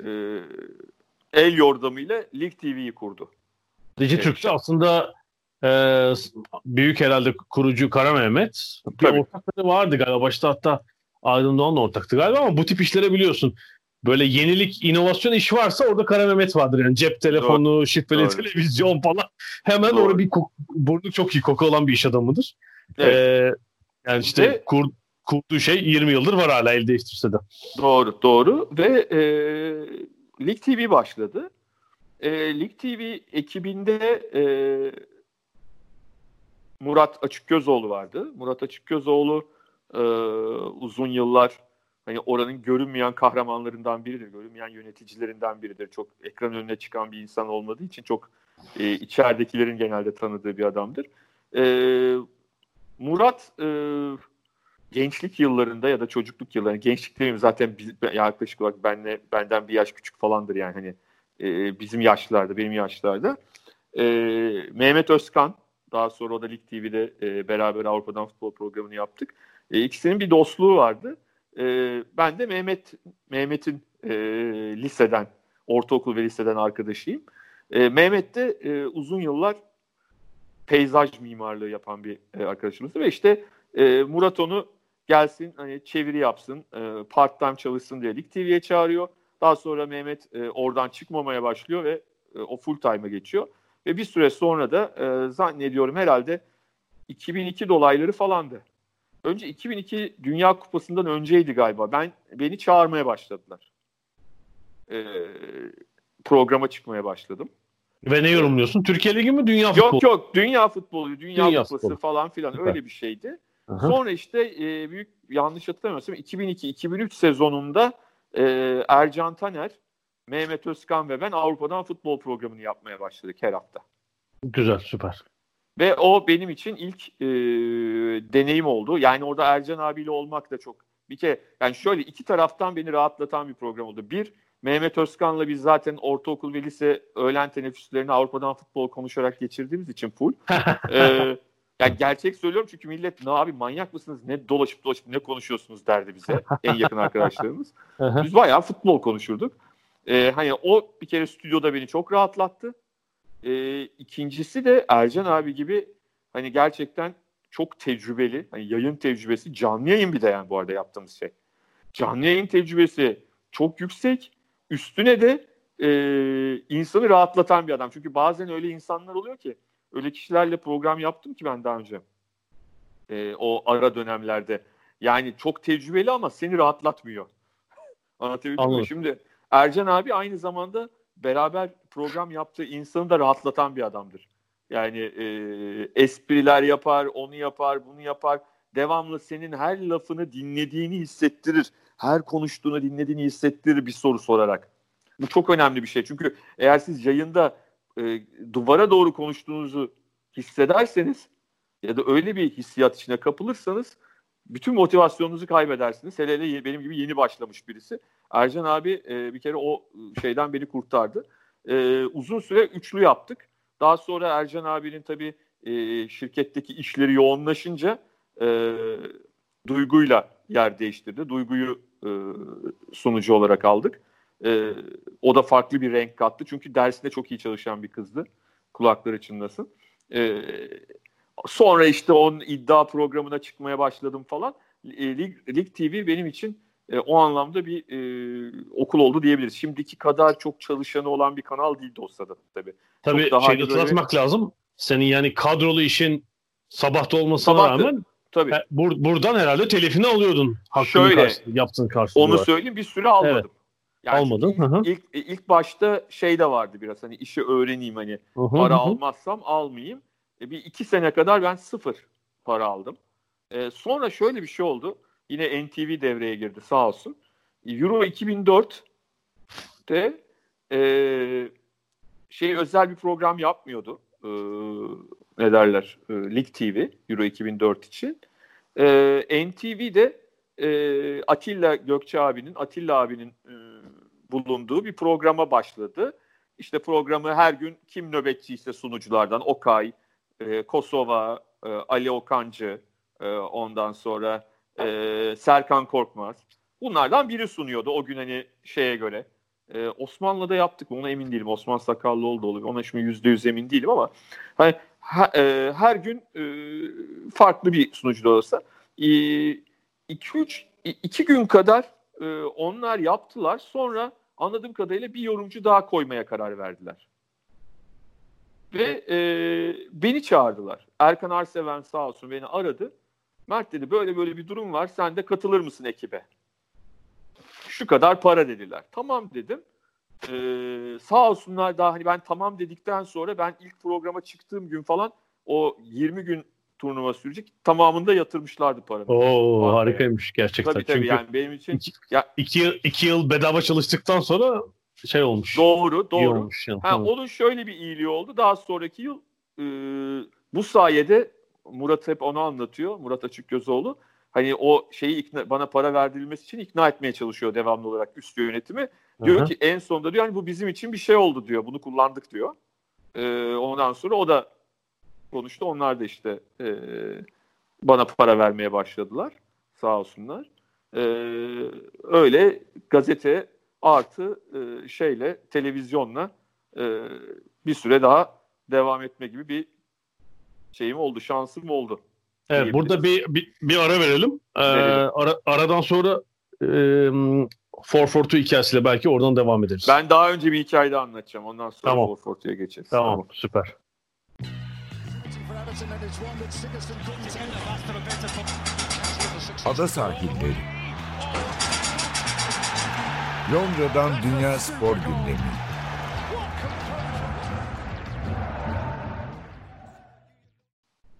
e, el yordamıyla Lig TV'yi kurdu. Dijitürk'te evet. aslında e, büyük herhalde kurucu Kara Mehmet. Bir ortakları vardı galiba. Başta hatta Aydın Doğan'la ortaktı galiba ama bu tip işlere biliyorsun. Böyle yenilik, inovasyon iş varsa orada Kara Mehmet vardır. Yani cep telefonu, Doğru. şifreli Doğru. televizyon falan. Hemen Doğru. orada bir kok- burnu çok iyi koku olan bir iş adamıdır. Evet. Ee, yani işte Ve, kur, kurduğu şey 20 yıldır var hala el değiştirse de. Doğru, doğru. Ve e, Lig TV başladı. E, Lig TV ekibinde e, Murat Açıkgözoğlu vardı. Murat Açıkgözoğlu e, uzun yıllar hani oranın görünmeyen kahramanlarından biridir, görünmeyen yöneticilerinden biridir. Çok ekran önüne çıkan bir insan olmadığı için çok e, içeridekilerin genelde tanıdığı bir adamdır. E, Murat e, gençlik yıllarında ya da çocukluk yıllarında, gençlik demeyeyim zaten biz, yaklaşık olarak benle, benden bir yaş küçük falandır yani hani e, bizim yaşlarda, benim yaşlarda. E, Mehmet Özkan, daha sonra o da Lig TV'de e, beraber Avrupa'dan futbol programını yaptık. E, ikisinin bir dostluğu vardı. E, ben de Mehmet Mehmet'in e, liseden, ortaokul ve liseden arkadaşıyım. E, Mehmet de e, uzun yıllar peyzaj mimarlığı yapan bir e, arkadaşımızdı ve işte e, Murat onu gelsin hani çeviri yapsın, e, part time çalışsın diye TV'ye çağırıyor. Daha sonra Mehmet e, oradan çıkmamaya başlıyor ve e, o full time'a geçiyor. Ve bir süre sonra da e, zannediyorum herhalde 2002 dolayları falandı önce 2002 Dünya Kupası'ndan önceydi galiba. Ben beni çağırmaya başladılar. Ee, programa çıkmaya başladım. Ve ne yorumluyorsun? Türkiye Ligi mi Dünya Futbolu? Yok yok Dünya Futbolu, Dünya, Dünya Kupası futbolu. falan filan Süper. öyle bir şeydi. Aha. Sonra işte e, büyük yanlış hatırlamıyorsam 2002-2003 sezonunda e, Ercan Taner, Mehmet Özkan ve ben Avrupa'dan futbol programını yapmaya başladık her hafta. Güzel süper. Ve o benim için ilk e, deneyim oldu. Yani orada Ercan abiyle olmak da çok bir kere yani şöyle iki taraftan beni rahatlatan bir program oldu. Bir Mehmet Özkan'la biz zaten ortaokul ve lise öğlen teneffüslerini Avrupa'dan futbol konuşarak geçirdiğimiz için full. [laughs] ee, yani gerçek söylüyorum çünkü millet ne abi manyak mısınız ne dolaşıp dolaşıp ne konuşuyorsunuz derdi bize en yakın arkadaşlarımız. biz bayağı futbol konuşurduk. Ee, hani o bir kere stüdyoda beni çok rahatlattı. E, ikincisi de Ercan abi gibi hani gerçekten çok tecrübeli. Hani yayın tecrübesi canlı yayın bir de yani bu arada yaptığımız şey. Canlı yayın tecrübesi çok yüksek. Üstüne de e, insanı rahatlatan bir adam. Çünkü bazen öyle insanlar oluyor ki öyle kişilerle program yaptım ki ben daha önce. E, o ara dönemlerde. Yani çok tecrübeli ama seni rahatlatmıyor. [laughs] Anlatabildim mi? Şimdi Ercan abi aynı zamanda beraber program yaptığı insanı da rahatlatan bir adamdır. Yani e, espriler yapar, onu yapar, bunu yapar. Devamlı senin her lafını dinlediğini hissettirir. Her konuştuğunu dinlediğini hissettirir bir soru sorarak. Bu çok önemli bir şey. Çünkü eğer siz yayında e, duvara doğru konuştuğunuzu hissederseniz ya da öyle bir hissiyat içine kapılırsanız bütün motivasyonunuzu kaybedersiniz. Hele hele benim gibi yeni başlamış birisi. Ercan abi e, bir kere o şeyden beni kurtardı. E, uzun süre üçlü yaptık. Daha sonra Ercan abinin tabii e, şirketteki işleri yoğunlaşınca e, Duygu'yla yer değiştirdi. Duygu'yu e, sunucu olarak aldık. E, o da farklı bir renk kattı. Çünkü dersinde çok iyi çalışan bir kızdı. Kulakları çınlasın. E, sonra işte onun iddia programına çıkmaya başladım falan. E, Lig, Lig TV benim için e, o anlamda bir e, okul oldu diyebiliriz. Şimdiki kadar çok çalışanı olan bir kanal değildi o sırada tabii. Tabii çok daha şeyi hatırlatmak böyle... lazım. Senin yani kadrolu işin sabahta olmasına Sabahtı. rağmen Tabii. Bur- buradan herhalde telifini alıyordun. Şöyle karşı, yaptığın karşılığı. Onu söyleyeyim bir süre almadım. Evet. Yani Almadın. Ilk, hı ilk, ilk başta şey de vardı biraz hani işi öğreneyim hani hı para hı. almazsam almayayım. E, bir iki sene kadar ben sıfır para aldım. E, sonra şöyle bir şey oldu. Yine NTV devreye girdi sağ olsun. Euro 2004'te e, şey özel bir program yapmıyordu. E, ne derler? E, Lig TV Euro 2004 için. E, NTV'de e, Atilla Gökçe abinin, Atilla abinin e, bulunduğu bir programa başladı. İşte programı her gün kim nöbetçiyse sunuculardan Okay, e, Kosova, e, Ali Okancı, e, ondan sonra e, Serkan Korkmaz. Bunlardan biri sunuyordu o gün hani şeye göre. E, Osmanlı'da yaptık mı ona emin değilim. Osman Sakallıoğlu da olur. Ona şimdi yüzde yüz emin değilim ama hani ha, e, her gün e, farklı bir sunucu da olsa e, iki, üç, iki gün kadar e, onlar yaptılar. Sonra anladığım kadarıyla bir yorumcu daha koymaya karar verdiler. Ve e, beni çağırdılar. Erkan Arseven sağ olsun beni aradı. Mert dedi böyle böyle bir durum var. Sen de katılır mısın ekibe? Şu kadar para dediler. Tamam dedim. Ee, sağ olsunlar daha hani ben tamam dedikten sonra ben ilk programa çıktığım gün falan o 20 gün turnuva sürecek. Tamamında yatırmışlardı paranı. Oo harikaymış gerçekten. Tabii tabii Çünkü yani benim için iki, ya, iki, yıl, iki yıl bedava çalıştıktan sonra şey olmuş. Doğru doğru. olmuş yani. ha, onun şöyle bir iyiliği oldu. Daha sonraki yıl e, bu sayede Murat hep onu anlatıyor. Murat Açıkgözoğlu. Hani o şeyi ikna, bana para verdirilmesi için ikna etmeye çalışıyor devamlı olarak üst yönetimi. Diyor Hı-hı. ki en sonunda diyor hani bu bizim için bir şey oldu diyor. Bunu kullandık diyor. Ee, ondan sonra o da konuştu. Onlar da işte e, bana para vermeye başladılar. Sağ olsunlar. Ee, öyle gazete artı e, şeyle televizyonla e, bir süre daha devam etme gibi bir şeyim oldu, şansım oldu. Evet, burada bir, bir, bir ara verelim. Ee, ara, aradan sonra e, 442 hikayesiyle belki oradan devam ederiz. Ben daha önce bir hikaye de anlatacağım. Ondan sonra tamam. 442'ye geçeriz. Tamam, tamam, süper. Ada sahilleri. Londra'dan Dünya Spor Gündemi.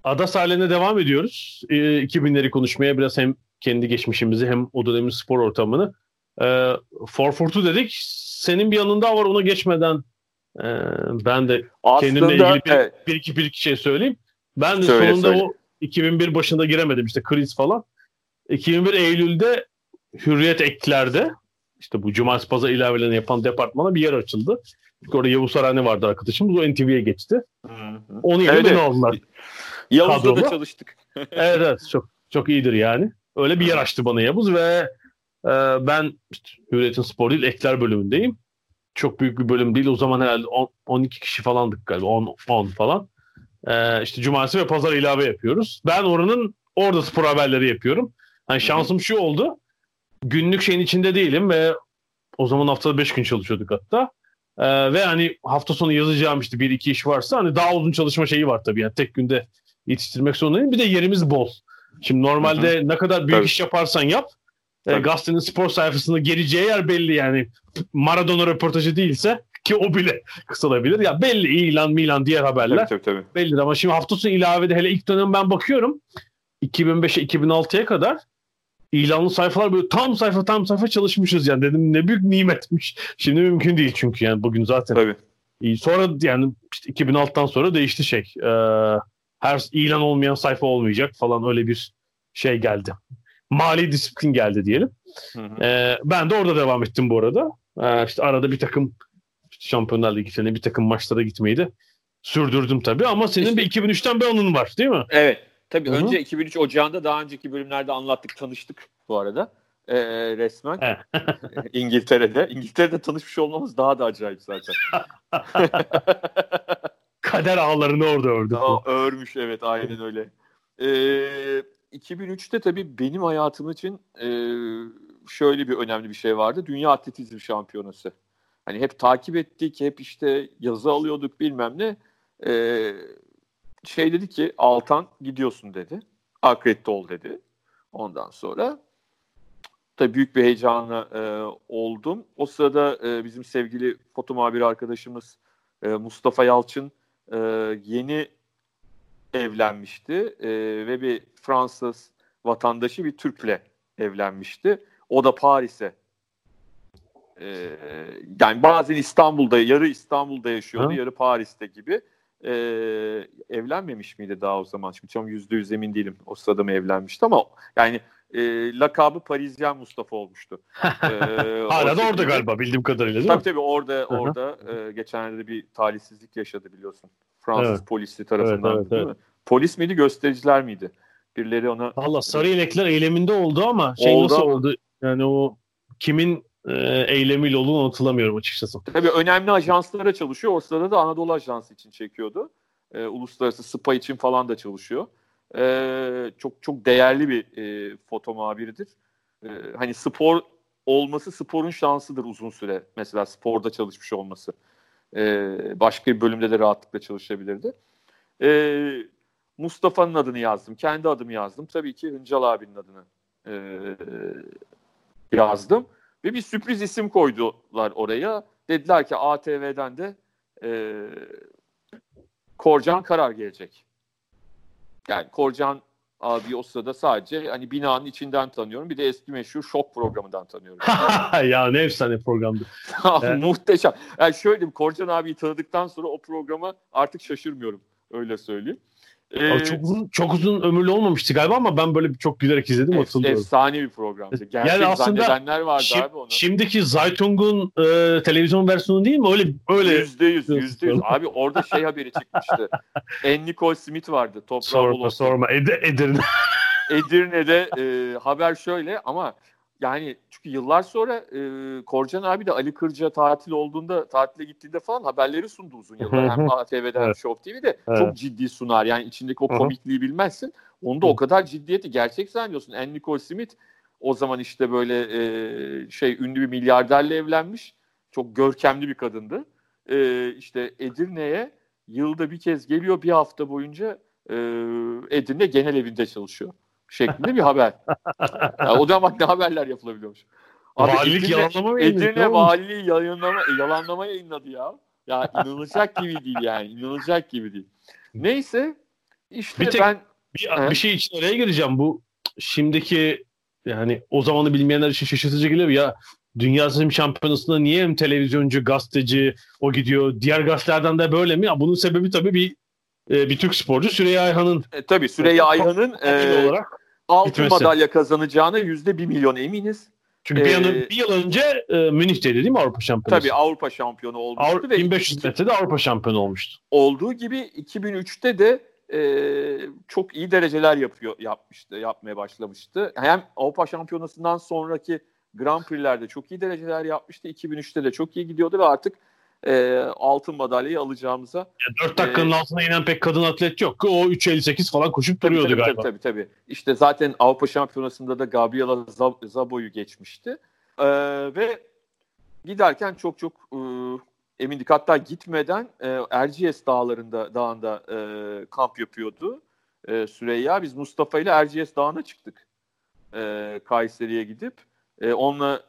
Ada sahillerine devam ediyoruz. E, 2000'leri konuşmaya biraz hem kendi geçmişimizi hem o dönemin spor ortamını. E, 442 dedik. Senin bir yanında var ona geçmeden e, ben de Aslında, kendimle ilgili bir, evet. bir, iki, bir iki şey söyleyeyim. Ben de söyle, sonunda söyle. o 2001 başında giremedim işte kriz falan. 2001 Eylül'de Hürriyet eklerde işte bu Cumartesi Pazar ilavelerini yapan departmana bir yer açıldı. Çünkü orada Yavuz Sarani vardı arkadaşımız. O NTV'ye geçti. Hı hı. Onu evet, beni aldılar. Yavuz'da da çalıştık. [laughs] evet evet çok çok iyidir yani. Öyle bir yer açtı bana Yavuz ve e, ben işte, Hürriyet'in spor değil ekler bölümündeyim. Çok büyük bir bölüm değil. O zaman herhalde 10, 12 kişi falandık galiba. 10, 10 falan. E, işte cumartesi ve pazar ilave yapıyoruz. Ben oranın orada spor haberleri yapıyorum. Yani şansım şu oldu. Günlük şeyin içinde değilim ve o zaman haftada 5 gün çalışıyorduk hatta. Ee, ve hani hafta sonu yazacağım işte bir iki iş varsa hani daha uzun çalışma şeyi var tabii. Yani tek günde yetiştirmek zorundayım. Bir de yerimiz bol. Şimdi normalde Hı-hı. ne kadar büyük Tabii. iş yaparsan yap e, gazetenin spor sayfasında geleceği yer belli yani. Maradona röportajı değilse ki o bile [laughs] kısalabilir. Ya belli ilan Milan diğer haberler. Tabii, tabii, tabii. Belli ama şimdi hafta sonu ilavede hele ilk dönem ben bakıyorum 2005'e 2006'ya kadar ilanlı sayfalar böyle tam sayfa tam sayfa çalışmışız yani dedim ne büyük nimetmiş. Şimdi mümkün değil çünkü yani bugün zaten. Tabii. Sonra yani işte 2006'dan sonra değişti şey. Ee, her ilan olmayan sayfa olmayacak falan öyle bir şey geldi. Mali disiplin geldi diyelim. Hı hı. Ee, ben de orada devam ettim bu arada. Ee, işte arada bir takım işte Şampiyonlar Ligi bir takım maçlara gitmeyi de sürdürdüm tabii ama senin bir 2003'ten bir anın var değil mi? Evet. Tabii Hı-hı. önce 2003 Ocağı'nda daha önceki bölümlerde anlattık, tanıştık bu arada. Ee, resmen [laughs] İngiltere'de. İngiltere'de tanışmış olmamız daha da acayip zaten. [laughs] Kader ağlarını orada ördü. Aa, örmüş evet aynen öyle. Ee, 2003'te tabii benim hayatım için e, şöyle bir önemli bir şey vardı. Dünya Atletizm Şampiyonası. Hani hep takip ettik, hep işte yazı alıyorduk bilmem ne. Ee, şey dedi ki Altan gidiyorsun dedi. Akredite ol dedi. Ondan sonra tabii büyük bir heyecanla e, oldum. O sırada e, bizim sevgili foto muhabiri arkadaşımız e, Mustafa Yalçın e, yeni evlenmişti e, ve bir Fransız vatandaşı bir Türk'le evlenmişti. O da Paris'e e, yani bazen İstanbul'da yarı İstanbul'da yaşıyordu, ha? yarı Paris'te gibi. E, evlenmemiş miydi daha o zaman? Şimdi tam yüzde yüz emin değilim. O sırada mı evlenmişti ama yani e, lakabı Parisyen Mustafa olmuştu. [laughs] e, Hala da orada galiba bildiğim kadarıyla değil tabii, mi? Tabii orada orada e, geçenlerde bir talihsizlik yaşadı biliyorsun. Fransız evet. polisi tarafından evet, evet, değil evet. mi? Polis miydi göstericiler miydi? Birileri ona... Valla sarı yelekler eyleminde oldu ama şey oldu nasıl ama... oldu? Yani o kimin e, eylemiyle olduğunu hatırlamıyorum açıkçası. Tabii önemli ajanslara çalışıyor. O sırada da Anadolu Ajansı için çekiyordu. E, uluslararası SPA için falan da çalışıyor. E, çok çok değerli bir e, foto muhabiridir. E, hani spor olması sporun şansıdır uzun süre. Mesela sporda çalışmış olması. E, başka bir bölümde de rahatlıkla çalışabilirdi. E, Mustafa'nın adını yazdım. Kendi adımı yazdım. Tabii ki Hıncal abinin adını e, yazdım. Ve bir sürpriz isim koydular oraya. Dediler ki ATV'den de e, Korcan Karar gelecek. Yani Korcan abi o sırada sadece hani binanın içinden tanıyorum. Bir de eski meşhur şok programından tanıyorum. [laughs] ya ne efsane programdı. [laughs] Muhteşem. Yani şöyle diyeyim Korcan abiyi tanıdıktan sonra o programa artık şaşırmıyorum. Öyle söyleyeyim. Ee, çok uzun çok uzun ömürlü olmamıştı galiba ama ben böyle çok gülerek izledim ef, hatırlıyorum. Efsane bir programdı. Gerçek yani aslında vardı şim, abi onu. Şimdiki Zaytung'un e, televizyon versiyonu değil mi? Öyle öyle. Yüzde yüz, yüzde yüz. Abi orada şey haberi çıkmıştı. [laughs] En Nicole Smith vardı. Toprağı sorma sorma. Ed Edirne. Edirne'de e, haber şöyle ama yani çünkü yıllar sonra e, Korcan abi de Ali Kırca tatil olduğunda tatile gittiğinde falan haberleri sundu uzun yıllar. hem [laughs] ATV'de hem Show TV'de evet. çok ciddi sunar. Yani içindeki o komikliği bilmezsin. Onu da o kadar ciddiyeti gerçek zannediyorsun. En Nicole Smith o zaman işte böyle e, şey ünlü bir milyarderle evlenmiş. Çok görkemli bir kadındı. E, işte Edirne'ye yılda bir kez geliyor bir hafta boyunca e, Edirne genel evinde çalışıyor şeklinde bir haber. yani o zaman ne haberler yapılabiliyormuş. Abi Valilik Edirne, yalanlama mı Edirne valiliği yalanlama, yalanlama yayınladı ya. Ya inanılacak gibi değil yani. İnanılacak gibi değil. Neyse işte bir tek, ben bir, bir şey için araya gireceğim. Bu şimdiki yani o zamanı bilmeyenler için şaşırtıcı geliyor ya Dünya Seçim Şampiyonası'nda niye hem televizyoncu, gazeteci o gidiyor? Diğer gazetelerden de böyle mi? Ya bunun sebebi tabii bir e, bir Türk sporcu Süreyya Ayhan'ın e, tabii Süreyya Ayhan'ın e, olarak altın gitmesi. madalya kazanacağına yüzde bir milyon eminiz. Çünkü ee, bir, yıl, bir yıl önce e, Münih'teydi değil mi Avrupa şampiyonu? Tabii Avrupa şampiyonu olmuştu. Avrupa, ve 1500 metrede Avrupa şampiyonu olmuştu. Olduğu gibi 2003'te de e, çok iyi dereceler yapıyor yapmıştı, yapmaya başlamıştı. Hem Avrupa şampiyonasından sonraki Grand Prix'lerde çok iyi dereceler yapmıştı. 2003'te de çok iyi gidiyordu ve artık e, altın madalyayı alacağımıza. Ya 4 dakikanın e, altına inen pek kadın atlet yok o 3.58 falan koşup tabii, duruyordu tabii, galiba. Tabii, tabii tabii. İşte zaten Avrupa Şampiyonası'nda da Gabriela Zabo'yu geçmişti. E, ve giderken çok çok e, emindik. Hatta gitmeden e, Erciyes dağlarında dağında e, kamp yapıyordu. e, Süreyya. Biz Mustafa ile Erciyes Dağı'na çıktık. E, Kayseri'ye gidip. E, onunla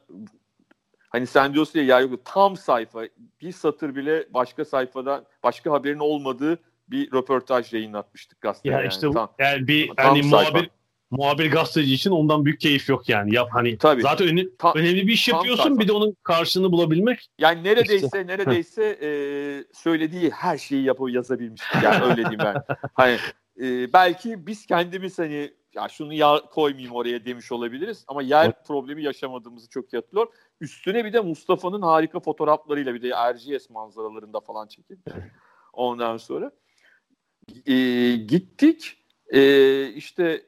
hani sen diyorsun ya, ya yok, tam sayfa bir satır bile başka sayfada başka haberin olmadığı bir röportaj yayınlatmıştık gazetede. Ya yani. işte tam, yani bir tam hani sayfa. muhabir muhabir gazeteci için ondan büyük keyif yok yani. Yap hani Tabii. zaten öne, Ta, önemli bir iş yapıyorsun sayfa. bir de onun karşılığını bulabilmek. Yani neredeyse işte. neredeyse e, söylediği her şeyi yapıp yazabilmiştik. Yani öyle diyeyim ben. [laughs] hani e, belki biz kendimiz hani ya şunu ya koymayayım oraya demiş olabiliriz ama yer evet. problemi yaşamadığımızı çok iyi hatırlıyorum. Üstüne bir de Mustafa'nın harika fotoğraflarıyla bir de Erciyes manzaralarında falan çekildi. Ondan sonra e, gittik e, işte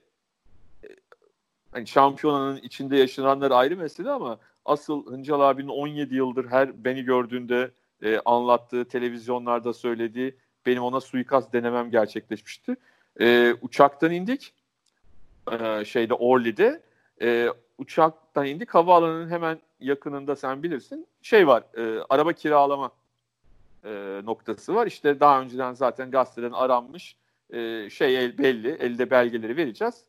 hani şampiyonanın içinde yaşananlar ayrı mesele ama asıl Hıncal abinin 17 yıldır her beni gördüğünde e, anlattığı, televizyonlarda söylediği benim ona suikast denemem gerçekleşmişti. E, uçaktan indik. E, şeyde Orli'de. E, uçaktan indik. Havaalanının hemen yakınında sen bilirsin. Şey var. E, araba kiralama e, noktası var. İşte daha önceden zaten gazeteden aranmış e, şey el, belli. Elde belgeleri vereceğiz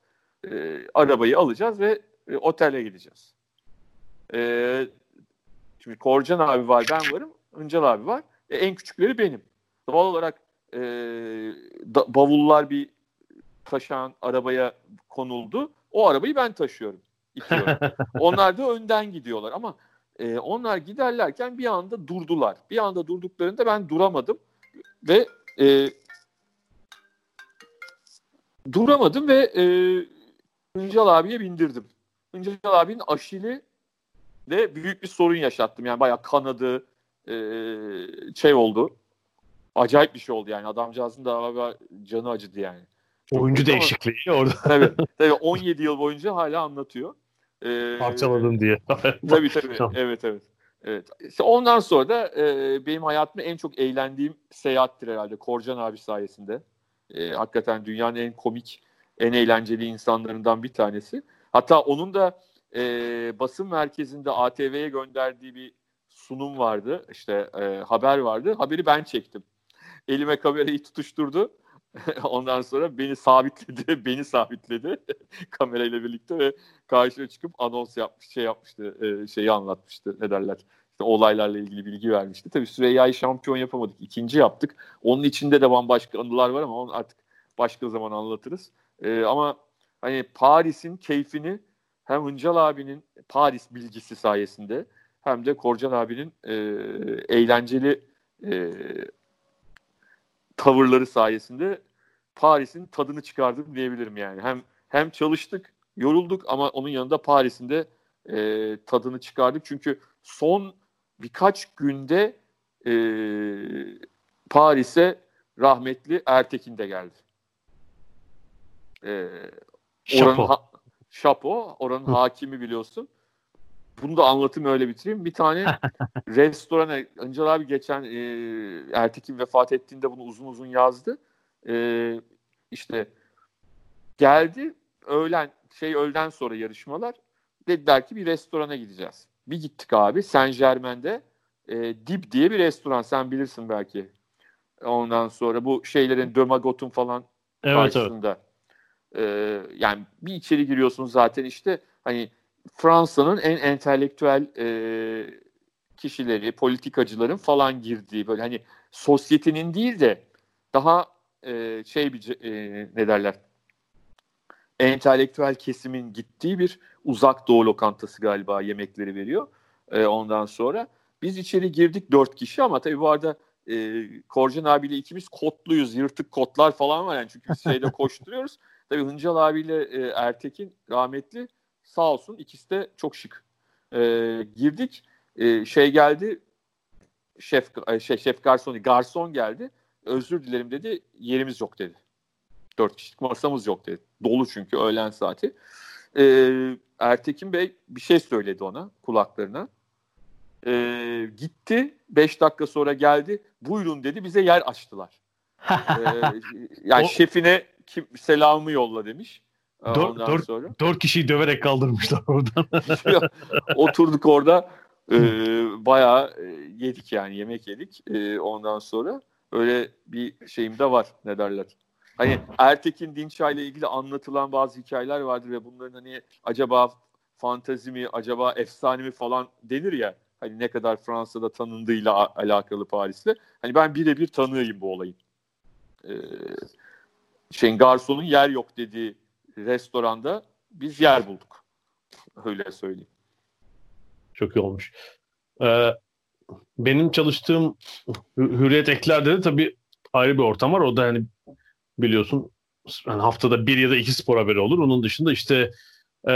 e, arabayı alacağız ve e, otele gideceğiz. E, şimdi Korcan abi var, ben varım, Hıncal abi var. E, en küçükleri benim. Doğal olarak e, da, bavullar bir taşan arabaya konuldu. O arabayı ben taşıyorum. [laughs] onlar da önden gidiyorlar ama e, onlar giderlerken bir anda durdular. Bir anda durduklarında ben duramadım ve e, duramadım ve e, Hıncal abiye bindirdim. Hıncal abinin aşili de büyük bir sorun yaşattım. Yani bayağı kanadı, e, şey oldu. Acayip bir şey oldu yani. Adamcağızın da canı acıdı yani. Oyuncu değişikliği orada. [laughs] Tabii, [laughs] tabii 17 yıl boyunca hala anlatıyor. Ee, Parçaladım diye. [laughs] tabii tabii. evet evet. Evet. İşte ondan sonra da e, benim hayatımda en çok eğlendiğim seyahattir herhalde Korcan abi sayesinde. E, hakikaten dünyanın en komik en eğlenceli insanlarından bir tanesi. Hatta onun da e, basın merkezinde ATV'ye gönderdiği bir sunum vardı. İşte e, haber vardı. Haberi ben çektim. Elime kamerayı tutuşturdu. [laughs] Ondan sonra beni sabitledi, [laughs] beni sabitledi [laughs] kamerayla birlikte ve karşıya çıkıp anons yapmış, şey yapmıştı, e, şeyi anlatmıştı. Ne derler? İşte olaylarla ilgili bilgi vermişti. Tabii Süreyya'yı şampiyon yapamadık. ikinci yaptık. Onun içinde de bambaşka anılar var ama onu artık başka zaman anlatırız. E, ama hani Paris'in keyfini hem Hıncal abinin Paris bilgisi sayesinde hem de Korcan abinin e, eğlenceli e, tavırları sayesinde Paris'in tadını çıkardım diyebilirim yani. Hem hem çalıştık, yorulduk ama onun yanında Paris'in de e, tadını çıkardık. Çünkü son birkaç günde e, Paris'e rahmetli Ertekin de geldi. E, oranın ha, Şapo, oranın hakimi biliyorsun. Bunu da anlatayım öyle bitireyim. Bir tane [laughs] restorana, Ancal abi geçen e, Ertekin vefat ettiğinde bunu uzun uzun yazdı. E, işte geldi öğlen şey öğleden sonra yarışmalar dediler ki bir restorana gideceğiz. Bir gittik abi Saint Germain'de e, Dip diye bir restoran sen bilirsin belki. Ondan sonra bu şeylerin Dömagot'un falan evet, karşısında. Evet. E, yani bir içeri giriyorsunuz zaten işte hani Fransa'nın en entelektüel e, kişileri, politikacıların falan girdiği böyle hani sosyetenin değil de daha e, şey bir e, ne derler entelektüel kesimin gittiği bir uzak doğu lokantası galiba yemekleri veriyor. E, ondan sonra biz içeri girdik dört kişi ama tabii bu arada e, Korcan abiyle ikimiz kotluyuz. Yırtık kotlar falan var yani çünkü biz şeyde [laughs] koşturuyoruz. Tabii Hıncal abiyle e, Ertekin rahmetli sağ olsun ikisi de çok şık. E, girdik e, şey geldi şef şey şef garsonu garson geldi. Özür dilerim dedi. Yerimiz yok dedi. Dört kişilik masamız yok dedi. Dolu çünkü öğlen saati. E, Ertekin Bey bir şey söyledi ona kulaklarına. E, gitti. Beş dakika sonra geldi. Buyurun dedi. Bize yer açtılar. [laughs] e, yani o... şefine kim selamı yolla demiş. Dört, dört, sonra. dört kişiyi döverek kaldırmışlar oradan. [laughs] Oturduk orada e, bayağı yedik yani yemek yedik e, ondan sonra. Öyle bir şeyim de var ne derler. Hani Ertekin Dinçay ile ilgili anlatılan bazı hikayeler vardır ve bunların hani acaba fantazi mi, acaba efsane mi falan denir ya. Hani ne kadar Fransa'da tanındığıyla alakalı Paris'te. Hani ben birebir tanığıyım bu olayın. Ee, şeyin garsonun yer yok dediği restoranda biz yer bulduk. Öyle söyleyeyim. Çok iyi olmuş. Ee, benim çalıştığım Hürriyet Ekler'de de tabii ayrı bir ortam var. O da yani biliyorsun yani haftada bir ya da iki spor haberi olur. Onun dışında işte e,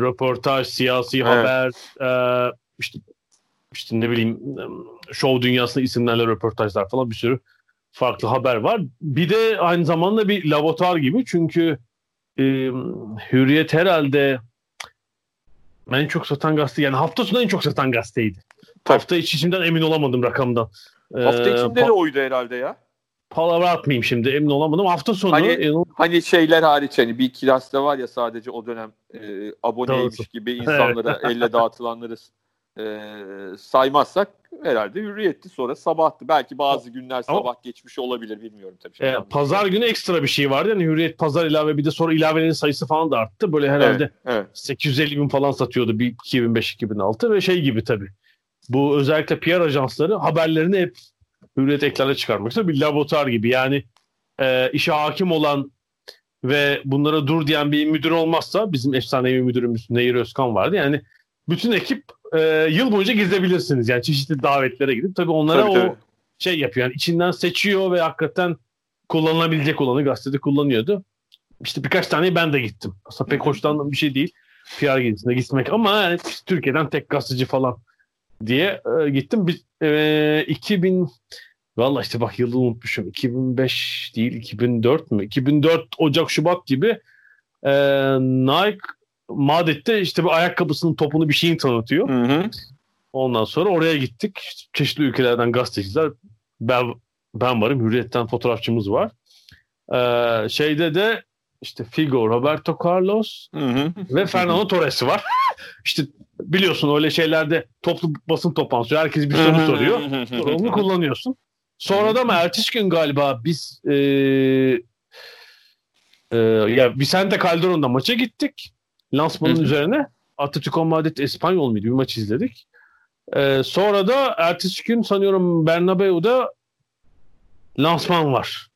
röportaj, siyasi evet. haber, e, işte işte ne bileyim show dünyasında isimlerle röportajlar falan bir sürü farklı haber var. Bir de aynı zamanda bir laboratuvar gibi çünkü e, Hürriyet herhalde en çok satan gazete yani hafta sonu en çok satan gazeteydi. Tabii. Hafta içi içimden emin olamadım rakamdan. Hafta içinde ee, de oydu herhalde ya. Palavra atmayayım şimdi emin olamadım. Hafta sonu. Hani, yani... hani şeyler hariç hani bir iki gazete var ya sadece o dönem e, aboneymiş gibi [laughs] insanlara elle dağıtılanları e, saymazsak herhalde hürriyetti sonra sabahtı. Belki bazı günler sabah Ama, geçmiş olabilir bilmiyorum tabii. E, pazar günü ekstra bir şey vardı. Yani hürriyet pazar ilave bir de sonra ilavelerin sayısı falan da arttı. Böyle herhalde evet, evet. 850 bin falan satıyordu bir 2005-2006 ve şey gibi tabii. Bu özellikle PR ajansları haberlerini hep hürriyet eklerine çıkarmak istiyor. Bir laboratuvar gibi yani e, işe hakim olan ve bunlara dur diyen bir müdür olmazsa bizim efsanevi müdürümüz Nehir Özkan vardı. Yani bütün ekip e, yıl boyunca gezebilirsiniz. Yani çeşitli davetlere gidip tabii onlara tabii, o tabii. şey yapıyor. Yani içinden seçiyor ve hakikaten kullanılabilecek olanı gazetede kullanıyordu. İşte birkaç tane ben de gittim. Aslında pek hoşlandığım bir şey değil. PR gezisine gitmek ama yani Türkiye'den tek gazeteci falan diye e, gittim. Bir, e, 2000 Valla işte bak yılı unutmuşum. 2005 değil 2004 mü? 2004 Ocak Şubat gibi e, Nike Madrid'de işte bir ayakkabısının topunu bir şeyin tanıtıyor. Hı hı. Ondan sonra oraya gittik. Çeşitli ülkelerden gazeteciler. Ben, ben varım. Hürriyet'ten fotoğrafçımız var. Ee, şeyde de işte Figo, Roberto Carlos hı hı. ve Fernando Torres var. [laughs] İşte biliyorsun öyle şeylerde toplu basın toplantısı herkes bir soru soruyor. Sonra onu kullanıyorsun. Sonra da mı ertesi gün galiba biz e, e, ya Vicente Calderon'da maça gittik. Lansmanın üzerine Atletico Madrid Espanyol muydu bir maç izledik. Ee, sonra da ertesi gün sanıyorum Bernabeu'da lansman var.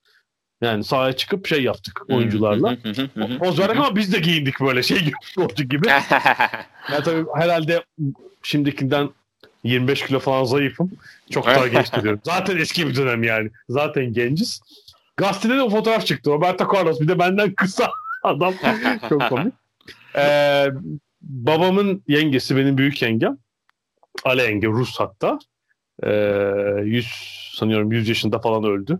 Yani sahaya çıkıp şey yaptık oyuncularla. Poz verdik ama biz de giyindik böyle şey gibi. [laughs] Gibi. [laughs] yani tabii herhalde şimdikinden 25 kilo falan zayıfım. Çok daha genç duruyorum. [laughs] Zaten eski bir dönem yani. Zaten genciz. Gazetede de o fotoğraf çıktı. Roberto Carlos bir de benden kısa adam. Çok komik. Ee, babamın yengesi benim büyük yengem. Ale yenge Rus hatta. Ee, 100 sanıyorum 100 yaşında falan öldü.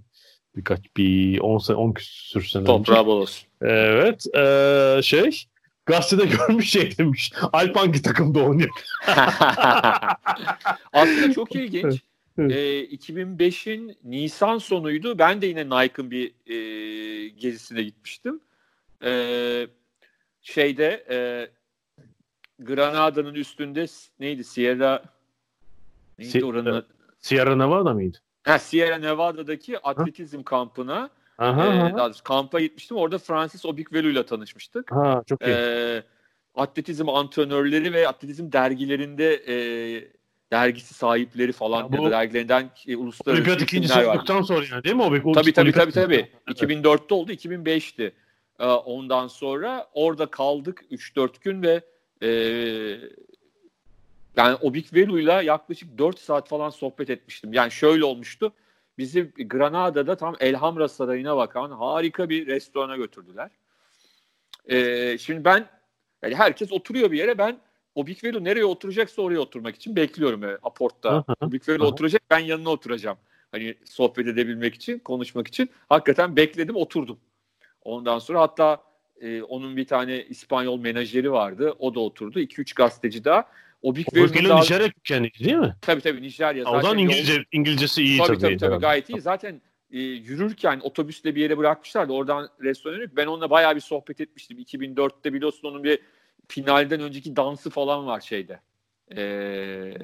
Birkaç bir 10 sene 10 küsür sene Toprağı bol olsun. Evet. E, şey gazetede [laughs] görmüş şey demiş. Alp hangi takımda oynuyor? [laughs] Aslında çok ilginç. Evet. E, 2005'in Nisan sonuydu. Ben de yine Nike'ın bir e, gezisine gitmiştim. E, şeyde e, Granada'nın üstünde neydi? Sierra neydi si- oranın? Sierra Nevada mıydı? Ha, Sierra Nevada'daki atletizm ha? kampına aha, e, aha. kampa gitmiştim. Orada Francis Obikvelu ile tanışmıştık. Ha, çok iyi. E, atletizm antrenörleri ve atletizm dergilerinde e, dergisi sahipleri falan ya bu, dergilerinden e, uluslararası Olimpiyat ikincisi olduktan sonra yani değil mi Obik? Tabii tabii tabii. tabii. Evet. 2004'te oldu, 2005'ti. E, ondan sonra orada kaldık 3-4 gün ve e, yani Obik Velu'yla yaklaşık 4 saat falan sohbet etmiştim. Yani şöyle olmuştu. Bizi Granada'da tam Elhamra Sarayı'na bakan harika bir restorana götürdüler. E, şimdi ben yani herkes oturuyor bir yere ben Obik Velu nereye oturacaksa oraya oturmak için bekliyorum yani, Aport'ta. Obik Velu oturacak ben yanına oturacağım. Hani sohbet edebilmek için, konuşmak için. Hakikaten bekledim, oturdum. Ondan sonra hatta e, onun bir tane İspanyol menajeri vardı. O da oturdu. 2-3 gazeteci daha. O Big Whale'ın daha... Nijerya kökenli değil mi? Tabii tabii Nijerya. Zaten Oradan İngilizce, yol... İngilizcesi iyi tabii. Tabii tabii, tabii gayet iyi. Zaten e, yürürken otobüsle bir yere bırakmışlardı. Oradan restorana ben onunla bayağı bir sohbet etmiştim. 2004'te biliyorsun onun bir finalden önceki dansı falan var şeyde. E,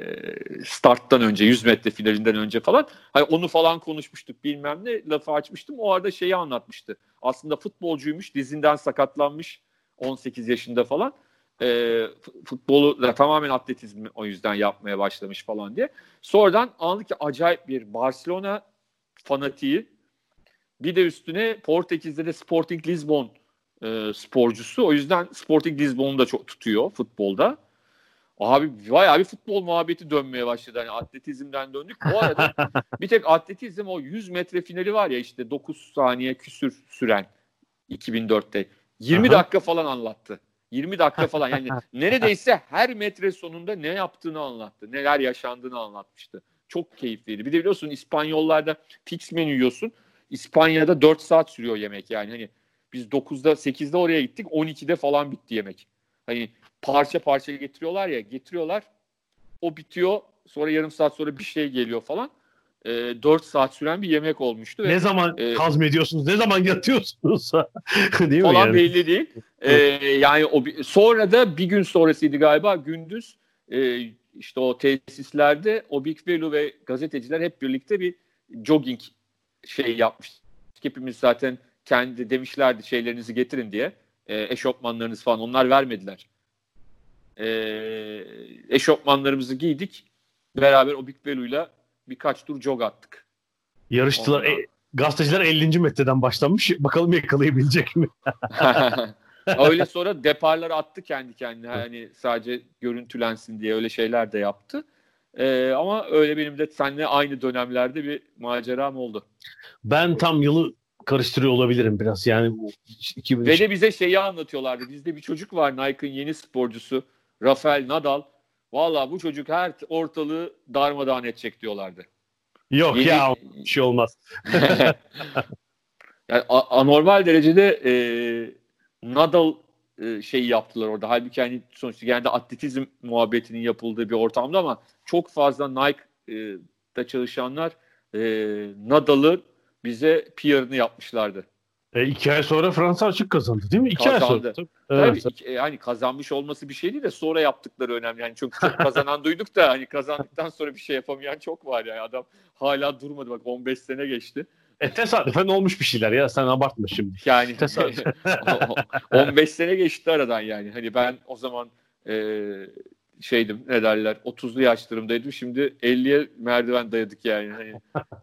starttan önce 100 metre finalinden önce falan. Hani onu falan konuşmuştuk bilmem ne lafı açmıştım. O arada şeyi anlatmıştı. Aslında futbolcuymuş dizinden sakatlanmış 18 yaşında falan. E, futbolu da tamamen atletizmi o yüzden yapmaya başlamış falan diye. Sonradan anladık ki acayip bir Barcelona fanatiği. Bir de üstüne Portekiz'de de Sporting Lisbon e, sporcusu. O yüzden Sporting Lisbon'u da çok tutuyor futbolda Abi bayağı bir futbol muhabbeti dönmeye başladı. Hani atletizmden döndük. Bu arada [laughs] bir tek atletizm o 100 metre finali var ya işte 9 saniye küsür süren 2004'te. 20 Aha. dakika falan anlattı. 20 dakika falan yani [laughs] neredeyse her metre sonunda ne yaptığını anlattı. Neler yaşandığını anlatmıştı. Çok keyifliydi. Bir de biliyorsun İspanyollarda fix menü yiyorsun. İspanya'da 4 saat sürüyor yemek yani. Hani biz 9'da 8'de oraya gittik 12'de falan bitti yemek. Hani parça parça getiriyorlar ya getiriyorlar o bitiyor sonra yarım saat sonra bir şey geliyor falan. E, 4 saat süren bir yemek olmuştu. Ne ve, zaman e, hazmediyorsunuz? Ne zaman yatıyorsunuz? [laughs] değil falan yani? belli değil. E, yani o sonra da bir gün sonrasıydı galiba gündüz e, işte o tesislerde o Big Velu ve gazeteciler hep birlikte bir jogging şey yapmış. Hepimiz zaten kendi demişlerdi şeylerinizi getirin diye. E, eşofmanlarınız falan onlar vermediler e, eşofmanlarımızı giydik. Beraber o Big Belu'yla birkaç tur jog attık. Yarıştılar. E, gazeteciler 50. metreden başlamış. [laughs] Bakalım yakalayabilecek mi? [laughs] öyle [laughs] sonra deparları attı kendi kendine. Hani sadece görüntülensin diye öyle şeyler de yaptı. Ee, ama öyle benim de seninle aynı dönemlerde bir maceram oldu. Ben tam yılı karıştırıyor olabilirim biraz. Yani 2000... Ve de bize şeyi anlatıyorlardı. Bizde bir çocuk var Nike'ın yeni sporcusu. Rafael Nadal valla bu çocuk her ortalığı darmadağın edecek diyorlardı. Yok Yeni... ya bir şey olmaz. [laughs] yani anormal derecede e, Nadal e, şeyi yaptılar orada. Halbuki hani sonuçta genelde atletizm muhabbetinin yapıldığı bir ortamda ama çok fazla Nike'da çalışanlar e, Nadal'ı bize PR'ını yapmışlardı. E, iki ay sonra Fransa açık kazandı değil mi? İki kazandı. ay sonra. Evet. Tabii yani kazanmış olması bir şey değil de sonra yaptıkları önemli. Yani çok çok kazanan [laughs] duyduk da hani kazandıktan sonra bir şey yapamayan çok var yani adam hala durmadı bak 15 sene geçti. E tesadüfen olmuş bir şeyler ya sen abartma şimdi. Yani 15 [laughs] sene geçti aradan yani. Hani ben o zaman e, şeydim ne derler 30'lu yaşlarımdaydım. Şimdi 50'ye merdiven dayadık yani. Hani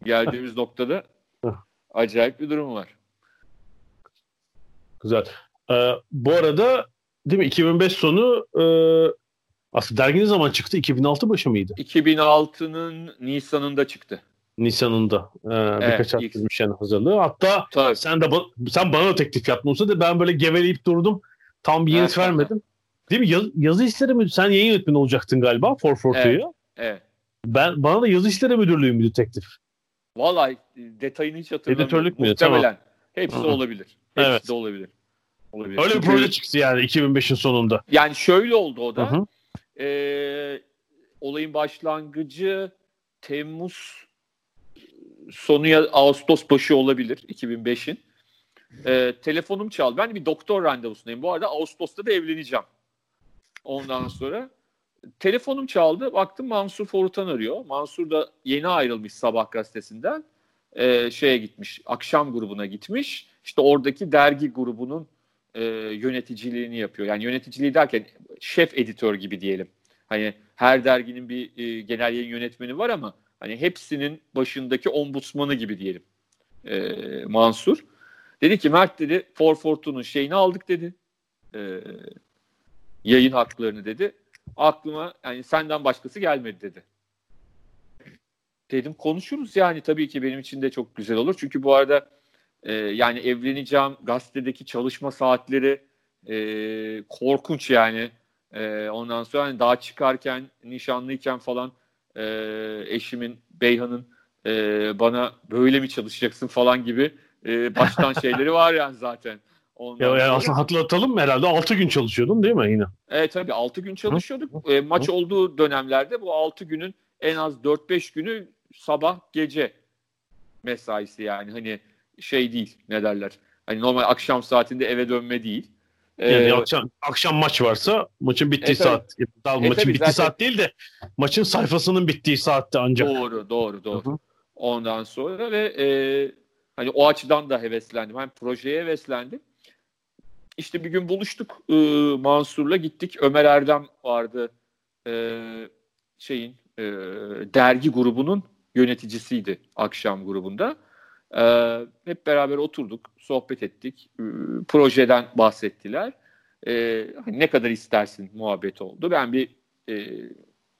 geldiğimiz noktada [laughs] acayip bir durum var. Güzel. Ee, bu arada değil mi 2005 sonu e, aslında dergi ne zaman çıktı? 2006 başı mıydı? 2006'nın Nisan'ında çıktı. Nisan'ında. Ee, evet, birkaç hafta yani hazırlığı. Hatta Tabii. sen de sen bana da teklif yaptın olsa da ben böyle geveleyip durdum. Tam bir yanıt evet, vermedim. Değil mi? Yaz, yazı işleri mi? Sen yayın yönetmeni olacaktın galiba 442'ya. Evet, evet. Ben, bana da yazı işleri müdürlüğü müydü teklif? Vallahi detayını hiç hatırlamıyorum. Editörlük mü? Muhtemelen. Tamam. Hepsi olabilir. Hepsi evet. de olabilir. Olabilir. Öyle Çünkü, bir proje çıktı yani 2005'in sonunda. Yani şöyle oldu o da. Ee, olayın başlangıcı Temmuz sonu ya Ağustos başı olabilir 2005'in. Ee, telefonum çaldı. Ben bir doktor randevusundayım. Bu arada Ağustos'ta da evleneceğim. Ondan sonra telefonum çaldı. Baktım Mansur Forutan arıyor. Mansur da yeni ayrılmış Sabah gazetesinden e, şeye gitmiş, akşam grubuna gitmiş. İşte oradaki dergi grubunun e, yöneticiliğini yapıyor. Yani yöneticiliği derken şef editör gibi diyelim. Hani her derginin bir e, genel yayın yönetmeni var ama hani hepsinin başındaki ombudsmanı gibi diyelim. E, Mansur. Dedi ki Mert dedi For Fortune'un şeyini aldık dedi. E, yayın haklarını dedi. Aklıma yani senden başkası gelmedi dedi. Dedim konuşuruz yani tabii ki benim için de çok güzel olur. Çünkü bu arada e, yani evleneceğim gazetedeki çalışma saatleri e, korkunç yani. E, ondan sonra hani daha çıkarken nişanlıyken falan e, eşimin Beyhan'ın e, bana böyle mi çalışacaksın falan gibi e, baştan [laughs] şeyleri var yani zaten. Ondan ya, yani sonra... aslında hatırlatalım herhalde 6 gün çalışıyordun değil mi yine? Evet tabii 6 gün çalışıyorduk. E, maç olduğu dönemlerde bu 6 günün en az 4-5 günü sabah gece mesaisi yani hani şey değil ne derler. Hani normal akşam saatinde eve dönme değil. Yani ee, akşam, akşam maç varsa maçın bittiği e, saat. Daha e, maçın bittiği zaten... saat değil de maçın sayfasının bittiği saatte ancak. Doğru, doğru, doğru. Hı-hı. Ondan sonra ve e, hani o açıdan da heveslendim. Hem projeye heveslendim. İşte bir gün buluştuk e, Mansur'la gittik. Ömer Erdem vardı. E, şeyin e, dergi grubunun yöneticisiydi akşam grubunda. E, hep beraber oturduk, sohbet ettik. E, projeden bahsettiler. E, hani ne kadar istersin muhabbet oldu. Ben bir e,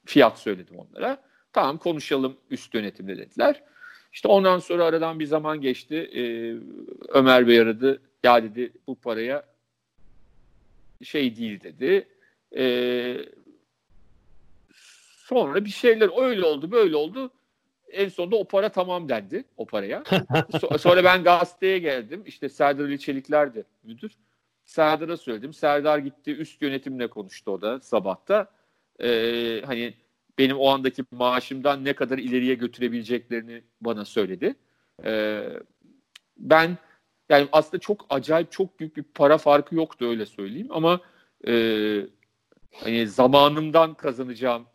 fiyat söyledim onlara. Tamam konuşalım üst yönetimde dediler. İşte ondan sonra aradan bir zaman geçti. E, Ömer Bey aradı. Ya dedi bu paraya şey değil dedi. E, sonra bir şeyler öyle oldu böyle oldu. En sonunda o para tamam dendi o paraya. [laughs] so- sonra ben gazeteye geldim. İşte Serdar Ali Çelikler'di müdür. Serdar'a söyledim. Serdar gitti üst yönetimle konuştu o da sabahta. Ee, hani benim o andaki maaşımdan ne kadar ileriye götürebileceklerini bana söyledi. Ee, ben yani aslında çok acayip çok büyük bir para farkı yoktu öyle söyleyeyim ama e, hani zamanımdan kazanacağım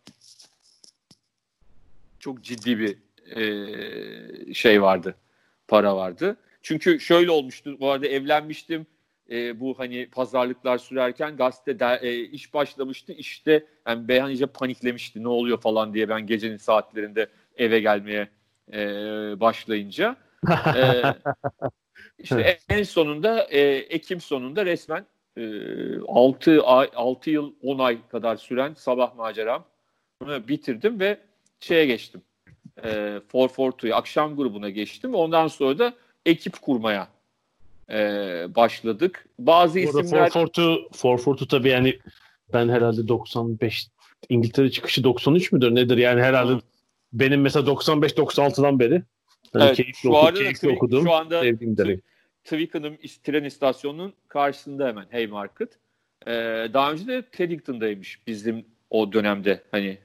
çok ciddi bir e, şey vardı para vardı. Çünkü şöyle olmuştu bu arada evlenmiştim e, bu hani pazarlıklar sürerken gazete de, e, iş başlamıştı. İşte yani Beyhan iyice paniklemişti ne oluyor falan diye ben gecenin saatlerinde eve gelmeye e, başlayınca. e, işte [laughs] en sonunda e, Ekim sonunda resmen e, 6 ay 6 yıl 10 ay kadar süren sabah maceram bitirdim ve şeye geçtim. E, 442 akşam grubuna geçtim. Ondan sonra da ekip kurmaya e, başladık. Bazı isimler... 442 tabii yani ben herhalde 95 İngiltere çıkışı 93 müdür nedir? Yani herhalde Hı. benim mesela 95-96'dan beri yani evet, keyifli, şu oku, keyifli okudum. Şu anda Twickenham tren istasyonunun karşısında hemen Haymarket. Ee, daha önce de Teddington'daymış bizim o dönemde hani.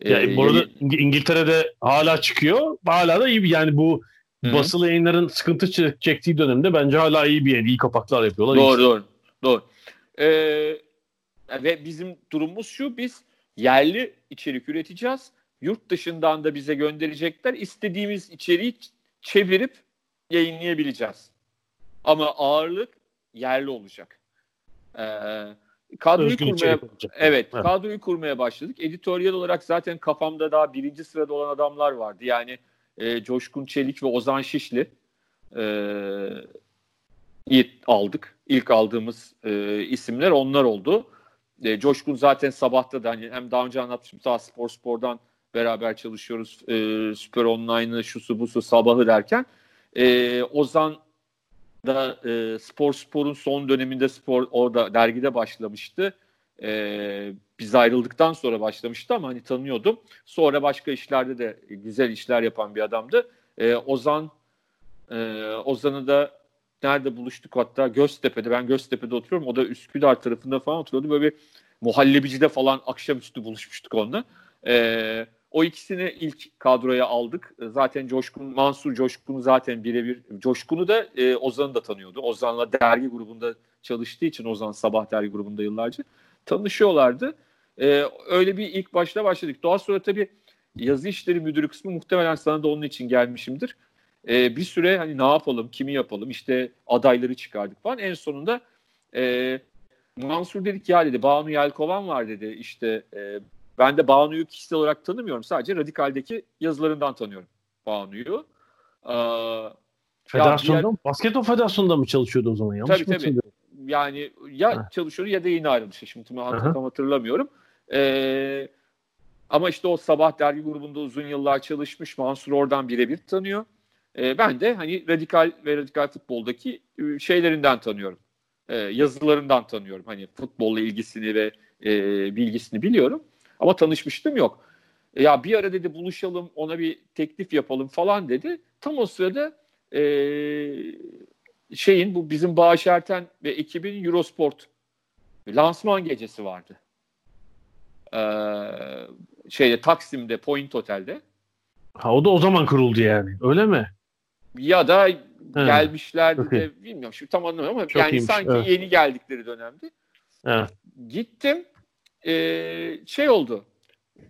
Yani e, bu arada yeni... İngiltere'de hala çıkıyor. Hala da iyi yani bu Hı-hı. basılı yayınların sıkıntı çektiği dönemde bence hala iyi bir yer. iyi kapaklar yapıyorlar. Doğru doğru. Doğru. Ee, ve bizim durumumuz şu biz yerli içerik üreteceğiz. Yurt dışından da bize gönderecekler. İstediğimiz içeriği çevirip yayınlayabileceğiz. Ama ağırlık yerli olacak. Ee, kadroyu Özgün kurmaya evet, evet kadroyu kurmaya başladık. Editoryal olarak zaten kafamda daha birinci sırada olan adamlar vardı. Yani e, Coşkun Çelik ve Ozan Şişli e, aldık. İlk aldığımız e, isimler onlar oldu. E, Coşkun zaten sabahta da hani hem daha önce anlatmıştım sağ spor spordan beraber çalışıyoruz. E, Süper Online'ı şusu busu sabahı derken e, Ozan da e, spor sporun son döneminde spor orada dergide başlamıştı. E, biz ayrıldıktan sonra başlamıştı ama hani tanıyordum. Sonra başka işlerde de güzel işler yapan bir adamdı. E, Ozan e, Ozan'ı da nerede buluştuk hatta Göztepe'de. Ben Göztepe'de oturuyorum. O da Üsküdar tarafında falan oturuyordu. Böyle bir muhallebicide falan akşamüstü buluşmuştuk onunla. E, o ikisini ilk kadroya aldık. Zaten Coşkun, Mansur Coşkun'u zaten birebir, Coşkun'u da e, Ozan'ı da tanıyordu. Ozan'la dergi grubunda çalıştığı için Ozan Sabah dergi grubunda yıllarca tanışıyorlardı. E, öyle bir ilk başta başladık. Daha sonra tabii yazı işleri müdürü kısmı muhtemelen sana da onun için gelmişimdir. E, bir süre hani ne yapalım, kimi yapalım, işte adayları çıkardık falan. En sonunda e, Mansur dedik ya dedi, Banu Yelkovan var dedi. İşte e, ben de Banu'yu kişisel olarak tanımıyorum. Sadece Radikal'deki yazılarından tanıyorum Banu'yu. Ee, Federasyonda diğer... mı? Basketbol Federasyonu'nda mı çalışıyordu o zaman? Yanlış tabii tabii. Yani ya ha. çalışıyordu ya da yeni ayrılmış. Şimdi tam hatırlamıyorum. Ee, ama işte o Sabah dergi grubunda uzun yıllar çalışmış. Mansur oradan birebir tanıyor. Ee, ben de hani radikal ve radikal futboldaki ıı, şeylerinden tanıyorum. Ee, yazılarından tanıyorum. Hani futbolla ilgisini ve e, bilgisini biliyorum. Ama tanışmıştım yok. Ya bir ara dedi buluşalım ona bir teklif yapalım falan dedi. Tam o sırada e, şeyin bu bizim Bağış Erten ve ekibin Eurosport lansman gecesi vardı. Ee, şeyde Taksim'de Point Otel'de. Ha o da o zaman kuruldu yani. Öyle mi? Ya da He. gelmişlerdi okay. de bilmiyorum şimdi tam anlamıyorum ama Çok yani iyiymiş, sanki evet. yeni geldikleri dönemdi. Evet. Gittim e, şey oldu.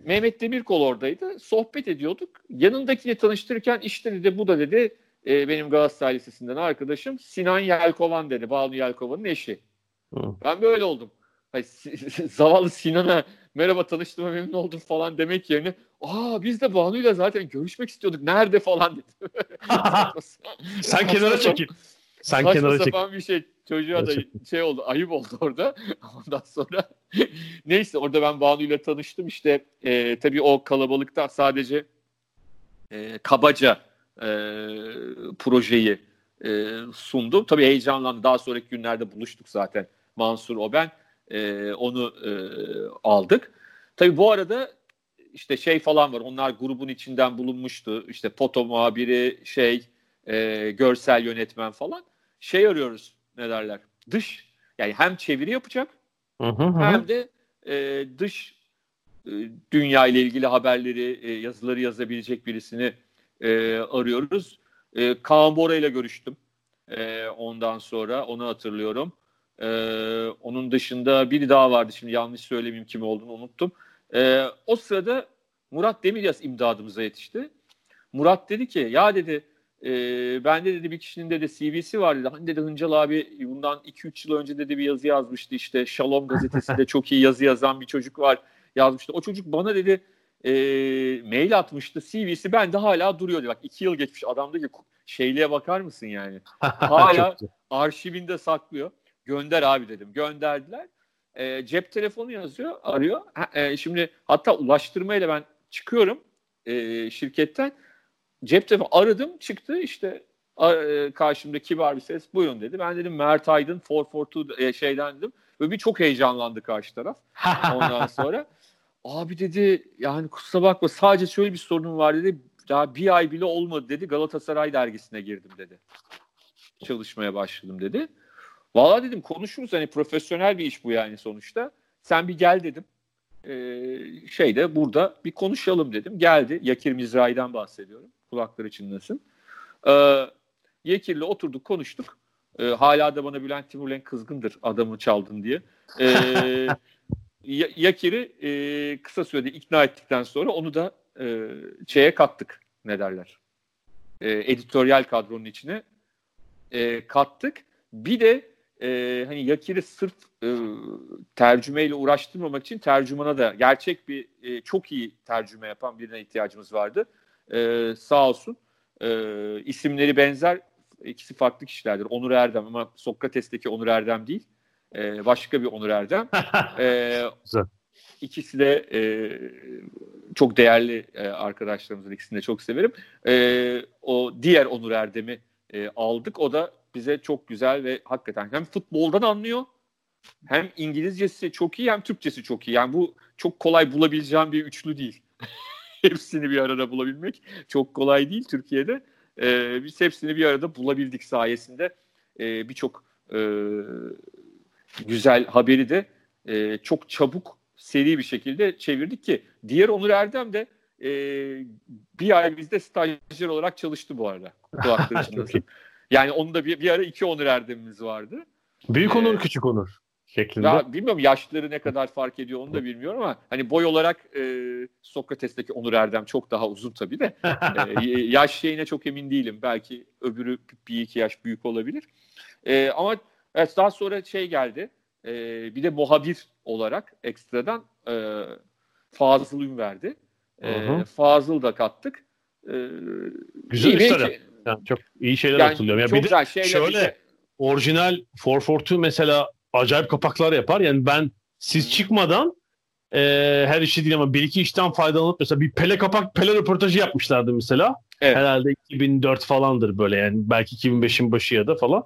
Mehmet Demirkol oradaydı. Sohbet ediyorduk. Yanındakiyle tanıştırırken işte dedi bu da dedi e, benim Galatasaray Lisesi'nden arkadaşım Sinan Yelkovan dedi. Banu Yelkovan'ın eşi. Hı. Ben böyle oldum. Hayır, [laughs] zavallı Sinan'a merhaba tanıştığıma memnun oldum falan demek yerine aa biz de Banu'yla zaten görüşmek istiyorduk. Nerede falan dedim. [laughs] [laughs] Sen kenara çekil. Sen Saçma kenara sapan bir şey. Çocuğa da şey oldu, ayıp oldu orada. [laughs] Ondan sonra [laughs] neyse orada ben Banu ile tanıştım. İşte e, tabii o kalabalıkta sadece e, kabaca e, projeyi e, sundum. Tabii heyecanlandı. Daha sonraki günlerde buluştuk zaten. Mansur o ben. E, onu e, aldık. Tabii bu arada işte şey falan var. Onlar grubun içinden bulunmuştu. İşte foto muhabiri, şey, e, görsel yönetmen falan. Şey arıyoruz ne derler? Dış. Yani hem çeviri yapacak hı hı. hem de e, dış e, dünya ile ilgili haberleri, e, yazıları yazabilecek birisini e, arıyoruz. E, Kaan Bora ile görüştüm. E, ondan sonra onu hatırlıyorum. E, onun dışında biri daha vardı. Şimdi yanlış söylemeyeyim kim olduğunu unuttum. E, o sırada Murat Demiryaz imdadımıza yetişti. Murat dedi ki ya dedi e, bende dedi bir kişinin dedi CV'si var dedi. Hani dedi Hıncal abi bundan 2-3 yıl önce dedi bir yazı yazmıştı işte Şalom gazetesinde [laughs] çok iyi yazı yazan bir çocuk var yazmıştı. O çocuk bana dedi e, mail atmıştı CV'si bende hala duruyor dedi. Bak 2 yıl geçmiş adamdaki şeyliğe bakar mısın yani? [laughs] Hala arşivinde saklıyor. Gönder abi dedim. Gönderdiler. E, cep telefonu yazıyor, arıyor. Ha, e, şimdi hatta ulaştırmayla ben çıkıyorum e, şirketten. Cep telefonu aradım çıktı işte e, karşımda kibar bir ses buyurun dedi. Ben dedim Mert Aydın 442 e, şeyden dedim. Ve bir çok heyecanlandı karşı taraf. [laughs] Ondan sonra abi dedi yani kusura bakma sadece şöyle bir sorunum var dedi. Daha bir ay bile olmadı dedi. Galatasaray dergisine girdim dedi. Çalışmaya başladım dedi. Valla dedim konuşuruz hani profesyonel bir iş bu yani sonuçta. Sen bir gel dedim. Ee, şeyde burada bir konuşalım dedim. Geldi. Yakir Mizrahi'den bahsediyorum. Kulakları çınlasın. Ee, Yekir'le oturduk konuştuk. Ee, hala da bana Bülent Timurlen kızgındır adamı çaldın diye. Ee, [laughs] Yakir'i e, kısa sürede ikna ettikten sonra onu da e, şeye kattık ne derler. E, editoryal kadronun içine e, kattık. Bir de e, hani Yakir'i sırf e, tercümeyle uğraştırmamak için tercümana da gerçek bir e, çok iyi tercüme yapan birine ihtiyacımız vardı. E, sağ olsun. E, isimleri benzer. ikisi farklı kişilerdir. Onur Erdem ama Sokrates'teki Onur Erdem değil. E, başka bir Onur Erdem. [laughs] e, İkisi de e, çok değerli e, arkadaşlarımızın ikisini de çok severim. E, o diğer Onur Erdem'i e, aldık. O da bize çok güzel ve hakikaten hem futboldan anlıyor hem İngilizcesi çok iyi hem Türkçesi çok iyi. Yani bu çok kolay bulabileceğim bir üçlü değil. [laughs] hepsini bir arada bulabilmek çok kolay değil Türkiye'de. Ee, biz hepsini bir arada bulabildik sayesinde ee, birçok e, güzel haberi de e, çok çabuk seri bir şekilde çevirdik ki diğer Onur Erdem de e, bir ay bizde stajyer olarak çalıştı bu arada. Kulakları [laughs] yani onun da bir, bir ara iki Onur Erdem'imiz vardı. Büyük ee, Onur, küçük Onur şeklinde. Ya, bilmiyorum yaşları ne kadar fark ediyor onu da bilmiyorum ama hani boy olarak e, Sokrates'teki Onur Erdem çok daha uzun tabii de. [laughs] e, yaş şeyine çok emin değilim. Belki öbürü bir iki yaş büyük olabilir. E, ama evet daha sonra şey geldi. E, bir de muhabir olarak ekstradan e, Fazıl Ün verdi. E, Fazıl da kattık. E, Güzel işler. Yani çok iyi şeyler yani hatırlıyorum. Yani çok bir de şöyle işte. orijinal 442 mesela acayip kapaklar yapar. Yani ben siz çıkmadan e, her işi değil ama bir iki işten faydalanıp mesela bir Pele kapak Pele röportajı yapmışlardı mesela. Evet. Herhalde 2004 falandır böyle yani belki 2005'in başı ya da falan.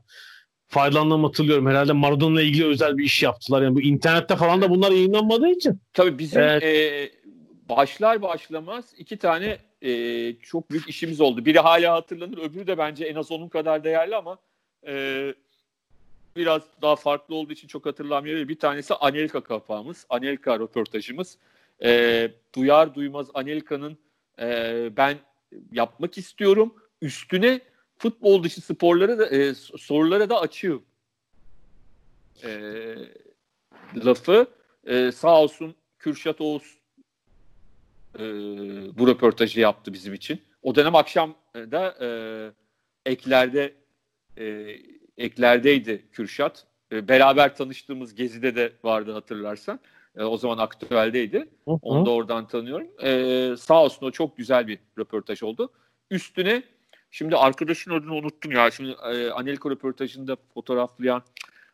Faydalandığımı hatırlıyorum. Herhalde Maradona ile ilgili özel bir iş yaptılar. Yani bu internette falan da bunlar yayınlanmadığı için. Tabii bizim evet. e, başlar başlamaz iki tane e, çok büyük işimiz oldu. Biri hala hatırlanır, öbürü de bence en az onun kadar değerli ama e, biraz daha farklı olduğu için çok hatırlamıyorum. Bir tanesi Anelka kapağımız, Anelka röportajımız. E, duyar duymaz Anelka'nın e, ben yapmak istiyorum. Üstüne futbol dışı sporları da e, sorulara da açığım. E, lafı e, sağ olsun Kürşat Oğuz e, bu röportajı yaptı bizim için. O dönem akşam da e, eklerde e, eklerdeydi Kürşat. E, beraber tanıştığımız Gezi'de de vardı hatırlarsan. E, o zaman aktüeldeydi. Onu da oradan tanıyorum. E, sağ olsun o çok güzel bir röportaj oldu. Üstüne şimdi arkadaşın adını unuttum ya. Şimdi e, Anelka röportajında fotoğraflayan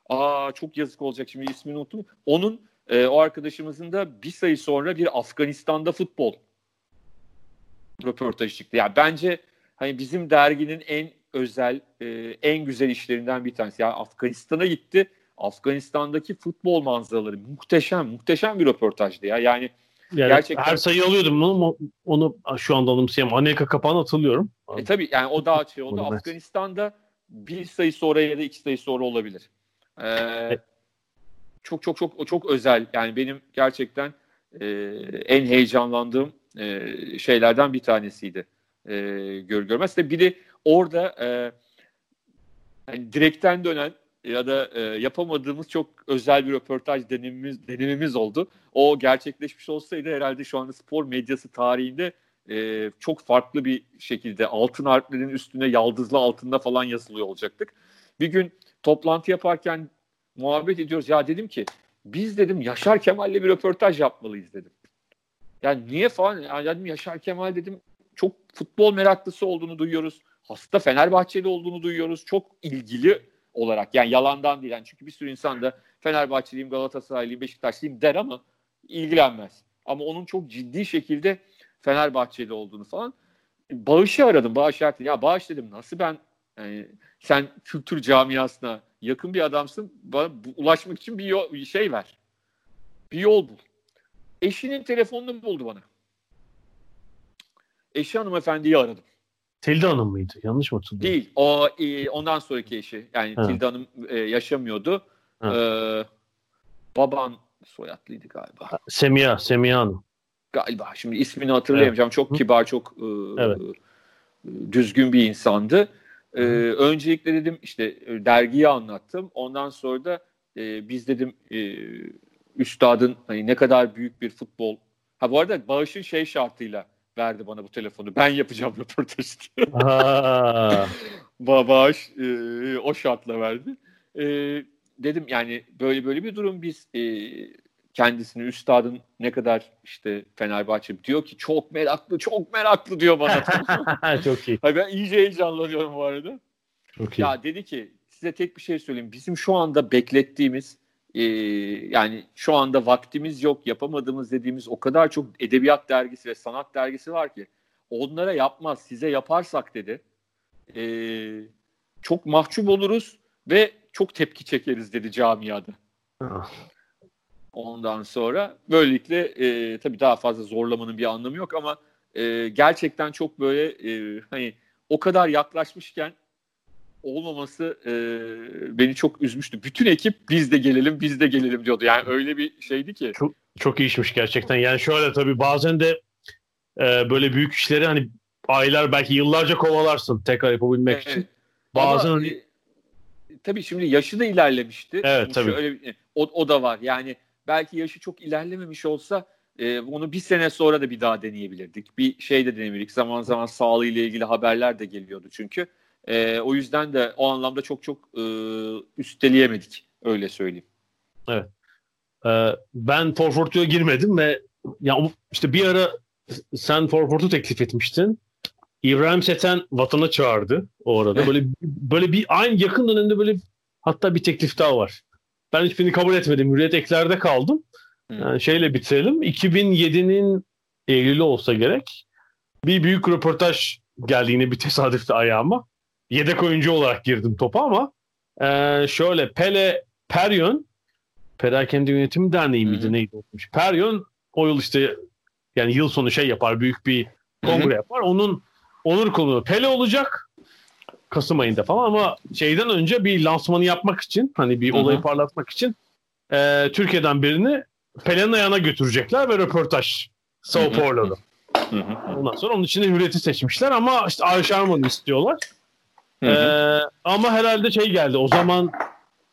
aa çok yazık olacak şimdi ismini unuttum. Onun e, o arkadaşımızın da bir sayı sonra bir Afganistan'da futbol röportajı çıktı. Yani bence hani bizim derginin en özel, e, en güzel işlerinden bir tanesi. Yani Afganistan'a gitti. Afganistan'daki futbol manzaraları muhteşem, muhteşem bir röportajdı ya. Yani, yani gerçekten her sayı alıyordum onu, onu şu anda anımsayamam. Amerika kapağını hatırlıyorum. E tabii yani o daha şey oldu. Afganistan'da bir sayı sonra ya da iki sayı sonra olabilir. Ee, evet. Çok çok çok çok özel. Yani benim gerçekten e, en heyecanlandığım e, şeylerden bir tanesiydi. E, gör görmez de biri orada e, yani direkten dönen ya da e, yapamadığımız çok özel bir röportaj denememiz, denememiz oldu. O gerçekleşmiş olsaydı herhalde şu anda spor medyası tarihinde e, çok farklı bir şekilde altın harflerin üstüne yaldızlı altında falan yazılıyor olacaktık. Bir gün toplantı yaparken muhabbet ediyoruz. Ya dedim ki biz dedim Yaşar Kemal'le bir röportaj yapmalıyız dedim. Yani niye falan? Yani dedim Yaşar Kemal dedim çok futbol meraklısı olduğunu duyuyoruz. Hasta Fenerbahçeli olduğunu duyuyoruz. Çok ilgili olarak yani yalandan değil. Yani çünkü bir sürü insan da Fenerbahçeliyim, Galatasaraylıyım, Beşiktaşlıyım der ama ilgilenmez. Ama onun çok ciddi şekilde Fenerbahçeli olduğunu falan. Bağış'ı aradım. Bağış Ertin. Ya Bağış dedim nasıl ben yani sen kültür camiasına yakın bir adamsın. Bana ulaşmak için bir, yol, bir şey ver. Bir yol bul. Eşinin telefonunu buldu bana. Eşi hanımefendiyi aradım. Tilda Hanım mıydı? Yanlış mı hatırlıyorum? Değil. O e, ondan sonraki eşi. Yani ha. Tilda Hanım e, yaşamıyordu. Ee, baban soyadlıydı galiba. Semiha, Semiha Hanım. Galiba. Şimdi ismini hatırlayamayacağım. Evet. Çok kibar, çok e, evet. düzgün bir insandı. Ee, öncelikle dedim işte e, dergiyi anlattım. Ondan sonra da e, biz dedim e, üstadın hani ne kadar büyük bir futbol. Ha bu arada bağışın şey şartıyla verdi bana bu telefonu. Ben yapacağım [laughs] röportajı. Bağış e, o şartla verdi. E, dedim yani böyle böyle bir durum biz e, kendisini üstadın ne kadar işte Fenerbahçe diyor ki çok meraklı çok meraklı diyor bana. [laughs] çok iyi. Hayır, ben iyice heyecanlanıyorum bu arada. Çok iyi. Ya dedi ki size tek bir şey söyleyeyim. Bizim şu anda beklettiğimiz e, yani şu anda vaktimiz yok yapamadığımız dediğimiz o kadar çok edebiyat dergisi ve sanat dergisi var ki onlara yapmaz size yaparsak dedi e, çok mahcup oluruz ve çok tepki çekeriz dedi camiada. Ah. Ondan sonra böylelikle e, tabii daha fazla zorlamanın bir anlamı yok ama e, gerçekten çok böyle e, hani o kadar yaklaşmışken olmaması e, beni çok üzmüştü. Bütün ekip biz de gelelim biz de gelelim diyordu. Yani öyle bir şeydi ki. Çok, çok iyi işmiş gerçekten. Yani şöyle tabii bazen de e, böyle büyük işleri hani aylar belki yıllarca kovalarsın tekrar yapabilmek evet. için. Bazen Ama, hani... e, tabii şimdi yaşı da ilerlemişti. Evet tabii. Şöyle, o, o da var. Yani belki yaşı çok ilerlememiş olsa e, onu bir sene sonra da bir daha deneyebilirdik. Bir şey de deneyebilirdik. Zaman zaman sağlığıyla ilgili haberler de geliyordu çünkü. E, o yüzden de o anlamda çok çok e, üsteleyemedik. Öyle söyleyeyim. Evet. Ee, ben Forfortu'ya girmedim ve ya işte bir ara sen Forfortu teklif etmiştin. İbrahim Seten vatana çağırdı o arada. Böyle böyle bir aynı yakın dönemde böyle hatta bir teklif daha var. Ben hiçbirini kabul etmedim. Hürriyet eklerde kaldım. Yani şeyle bitirelim. 2007'nin Eylül'ü olsa gerek. Bir büyük röportaj geldi yine bir tesadüfte ayağıma yedek oyuncu olarak girdim topa ama e, şöyle Pele Peryon Perakende Yönetim Derneği miydi neydi olmuş. Peryon o yıl işte yani yıl sonu şey yapar büyük bir kongre Hı-hı. yapar. Onun onur konuğu Pele olacak Kasım ayında falan ama şeyden önce bir lansmanı yapmak için hani bir Hı-hı. olayı parlatmak için e, Türkiye'den birini Pele'nin ayağına götürecekler ve röportaj Sao Paulo'da. Ondan sonra onun için de Hürriyet'i seçmişler ama işte Ayşe Arman'ı istiyorlar. Ee, ama herhalde şey geldi. O zaman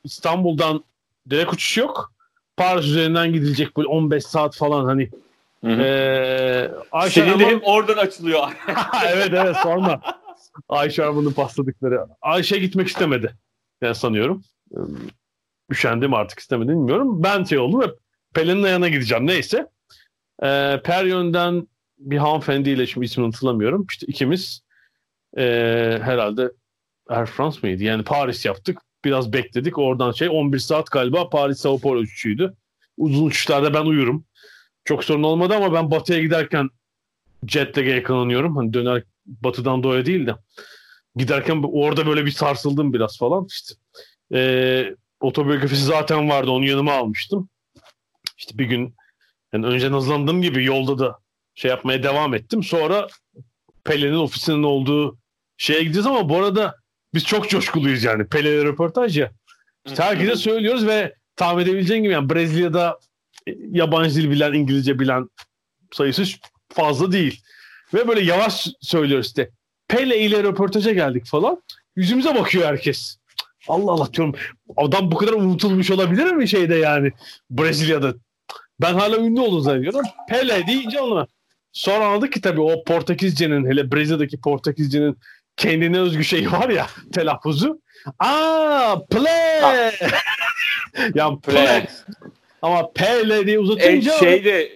İstanbul'dan direkt uçuş yok. Paris üzerinden gidilecek böyle 15 saat falan hani. Hı hı. Ee, Ayşe Senin de hep oradan açılıyor. [laughs] evet evet sorma. Ayşe Arman'ın pasladıkları. Ayşe gitmek istemedi. Ben sanıyorum. Üşendim artık istemedim bilmiyorum. Ben şey oldum ve Pelin'in yanına gideceğim neyse. Ee, Peryon'dan bir hanımefendiyle şimdi ismini hatırlamıyorum. İşte ikimiz e, herhalde Air France mıydı? Yani Paris yaptık. Biraz bekledik. Oradan şey 11 saat galiba Paris Sao Paulo uçuşuydu. Uzun uçuşlarda ben uyurum. Çok sorun olmadı ama ben batıya giderken jet lag'e yakalanıyorum. Hani döner batıdan doğuya değil de giderken orada böyle bir sarsıldım biraz falan. İşte e, otobiyografisi zaten vardı. Onu yanıma almıştım. İşte bir gün yani önce nazlandığım gibi yolda da şey yapmaya devam ettim. Sonra Pele'nin ofisinin olduğu şeye gideceğiz ama bu arada biz çok coşkuluyuz yani. Pele'yle röportaj ya. İşte herkese söylüyoruz ve tahmin edebileceğin gibi yani Brezilya'da e, yabancı dil bilen, İngilizce bilen sayısı fazla değil. Ve böyle yavaş söylüyoruz işte. Pele ile röportaja geldik falan. Yüzümüze bakıyor herkes. Allah Allah diyorum. Adam bu kadar unutulmuş olabilir mi şeyde yani Brezilya'da? Ben hala ünlü olduğunu zannediyorum. Pele deyince onu. Sonra anladık ki tabii o Portekizce'nin hele Brezilya'daki Portekizce'nin kendine özgü şey var ya [laughs] telaffuzu. Aa play. [laughs] ya play. Ama Pele diye uzatınca... E, şeyde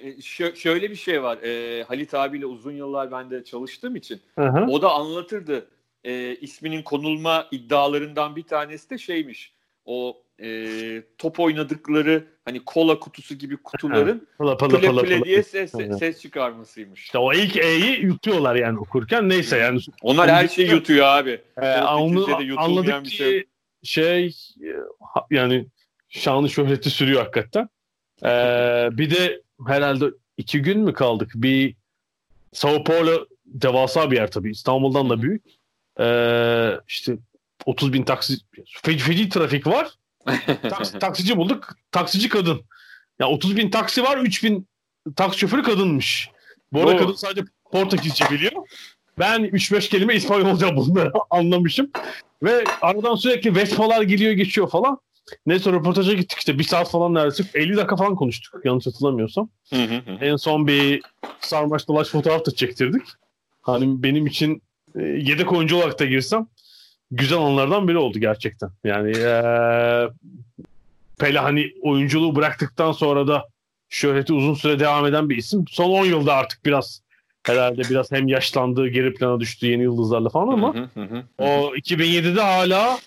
şöyle bir şey var. E, Halit abiyle uzun yıllar ben de çalıştığım için Hı-hı. o da anlatırdı. E, isminin konulma iddialarından bir tanesi de şeymiş. O e, top oynadıkları hani kola kutusu gibi kutuların pala, pala, pala, pile diye ses, ses çıkarmasıymış. İşte o ilk E'yi yutuyorlar yani okurken neyse yani. Onlar her şeyi yutuyor abi. Ee, onu anladık ki şey. şey yani şanlı şöhreti sürüyor hakikaten. Ee, bir de herhalde iki gün mü kaldık? Bir Sao Paulo devasa bir yer tabii. İstanbul'dan da büyük. Ee, işte 30 bin taksi feci, feci trafik var. Taksi, taksici bulduk. Taksici kadın. Ya 30 bin taksi var. 3 bin taksi şoförü kadınmış. Bu arada kadın sadece Portekizce biliyor. Ben 3-5 kelime İspanyolca bunları [laughs] anlamışım. Ve aradan sürekli Vespalar geliyor geçiyor falan. Neyse röportaja gittik işte bir saat falan neredeyse 50 dakika falan konuştuk yanlış hatırlamıyorsam. Hı hı hı. En son bir sarmaş dolaş fotoğraf da çektirdik. Hani benim için e, yedek oyuncu olarak da girsem güzel anlardan biri oldu gerçekten. Yani ee, Pele hani oyunculuğu bıraktıktan sonra da şöhreti uzun süre devam eden bir isim. Son 10 yılda artık biraz herhalde biraz hem yaşlandı, geri plana düştü yeni yıldızlarla falan ama o 2007'de hala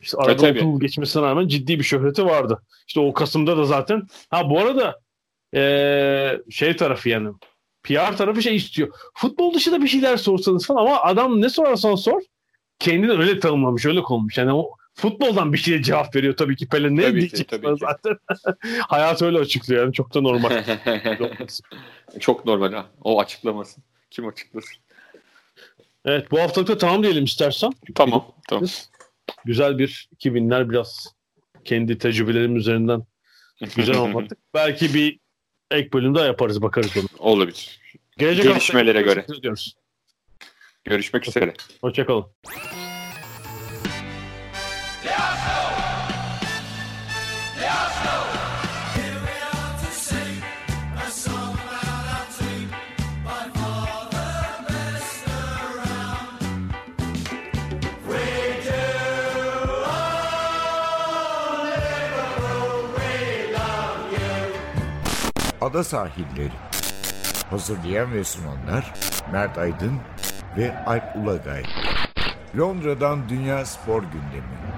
işte arada evet, 30 geçmesine rağmen ciddi bir şöhreti vardı. İşte o Kasım'da da zaten. Ha bu arada ee, şey tarafı yani PR tarafı şey istiyor. Futbol dışında bir şeyler sorsanız falan ama adam ne sorarsan sor kendini öyle tanımlamış, öyle konmuş. Yani o futboldan bir şeye cevap veriyor tabii ki Pele ne tabii diyecek ki, tabii zaten. [laughs] Hayat öyle açıklıyor yani çok da normal. [laughs] çok normal ha. O açıklamasın. Kim açıklasın? Evet bu haftalık da tamam diyelim istersen. Tamam. tamam. Güzel bir 2000'ler biraz kendi tecrübelerim üzerinden güzel olmadık. [laughs] Belki bir ek bölümde yaparız bakarız onu. Olabilir. Gelecek Gelişmelere göre. Görüşmek üzere. Hoşçakalın. Ada sahilleri. Hazırlayan ve sunanlar Mert Aydın ve Alp Ulagay. Londra'dan Dünya Spor Gündemi.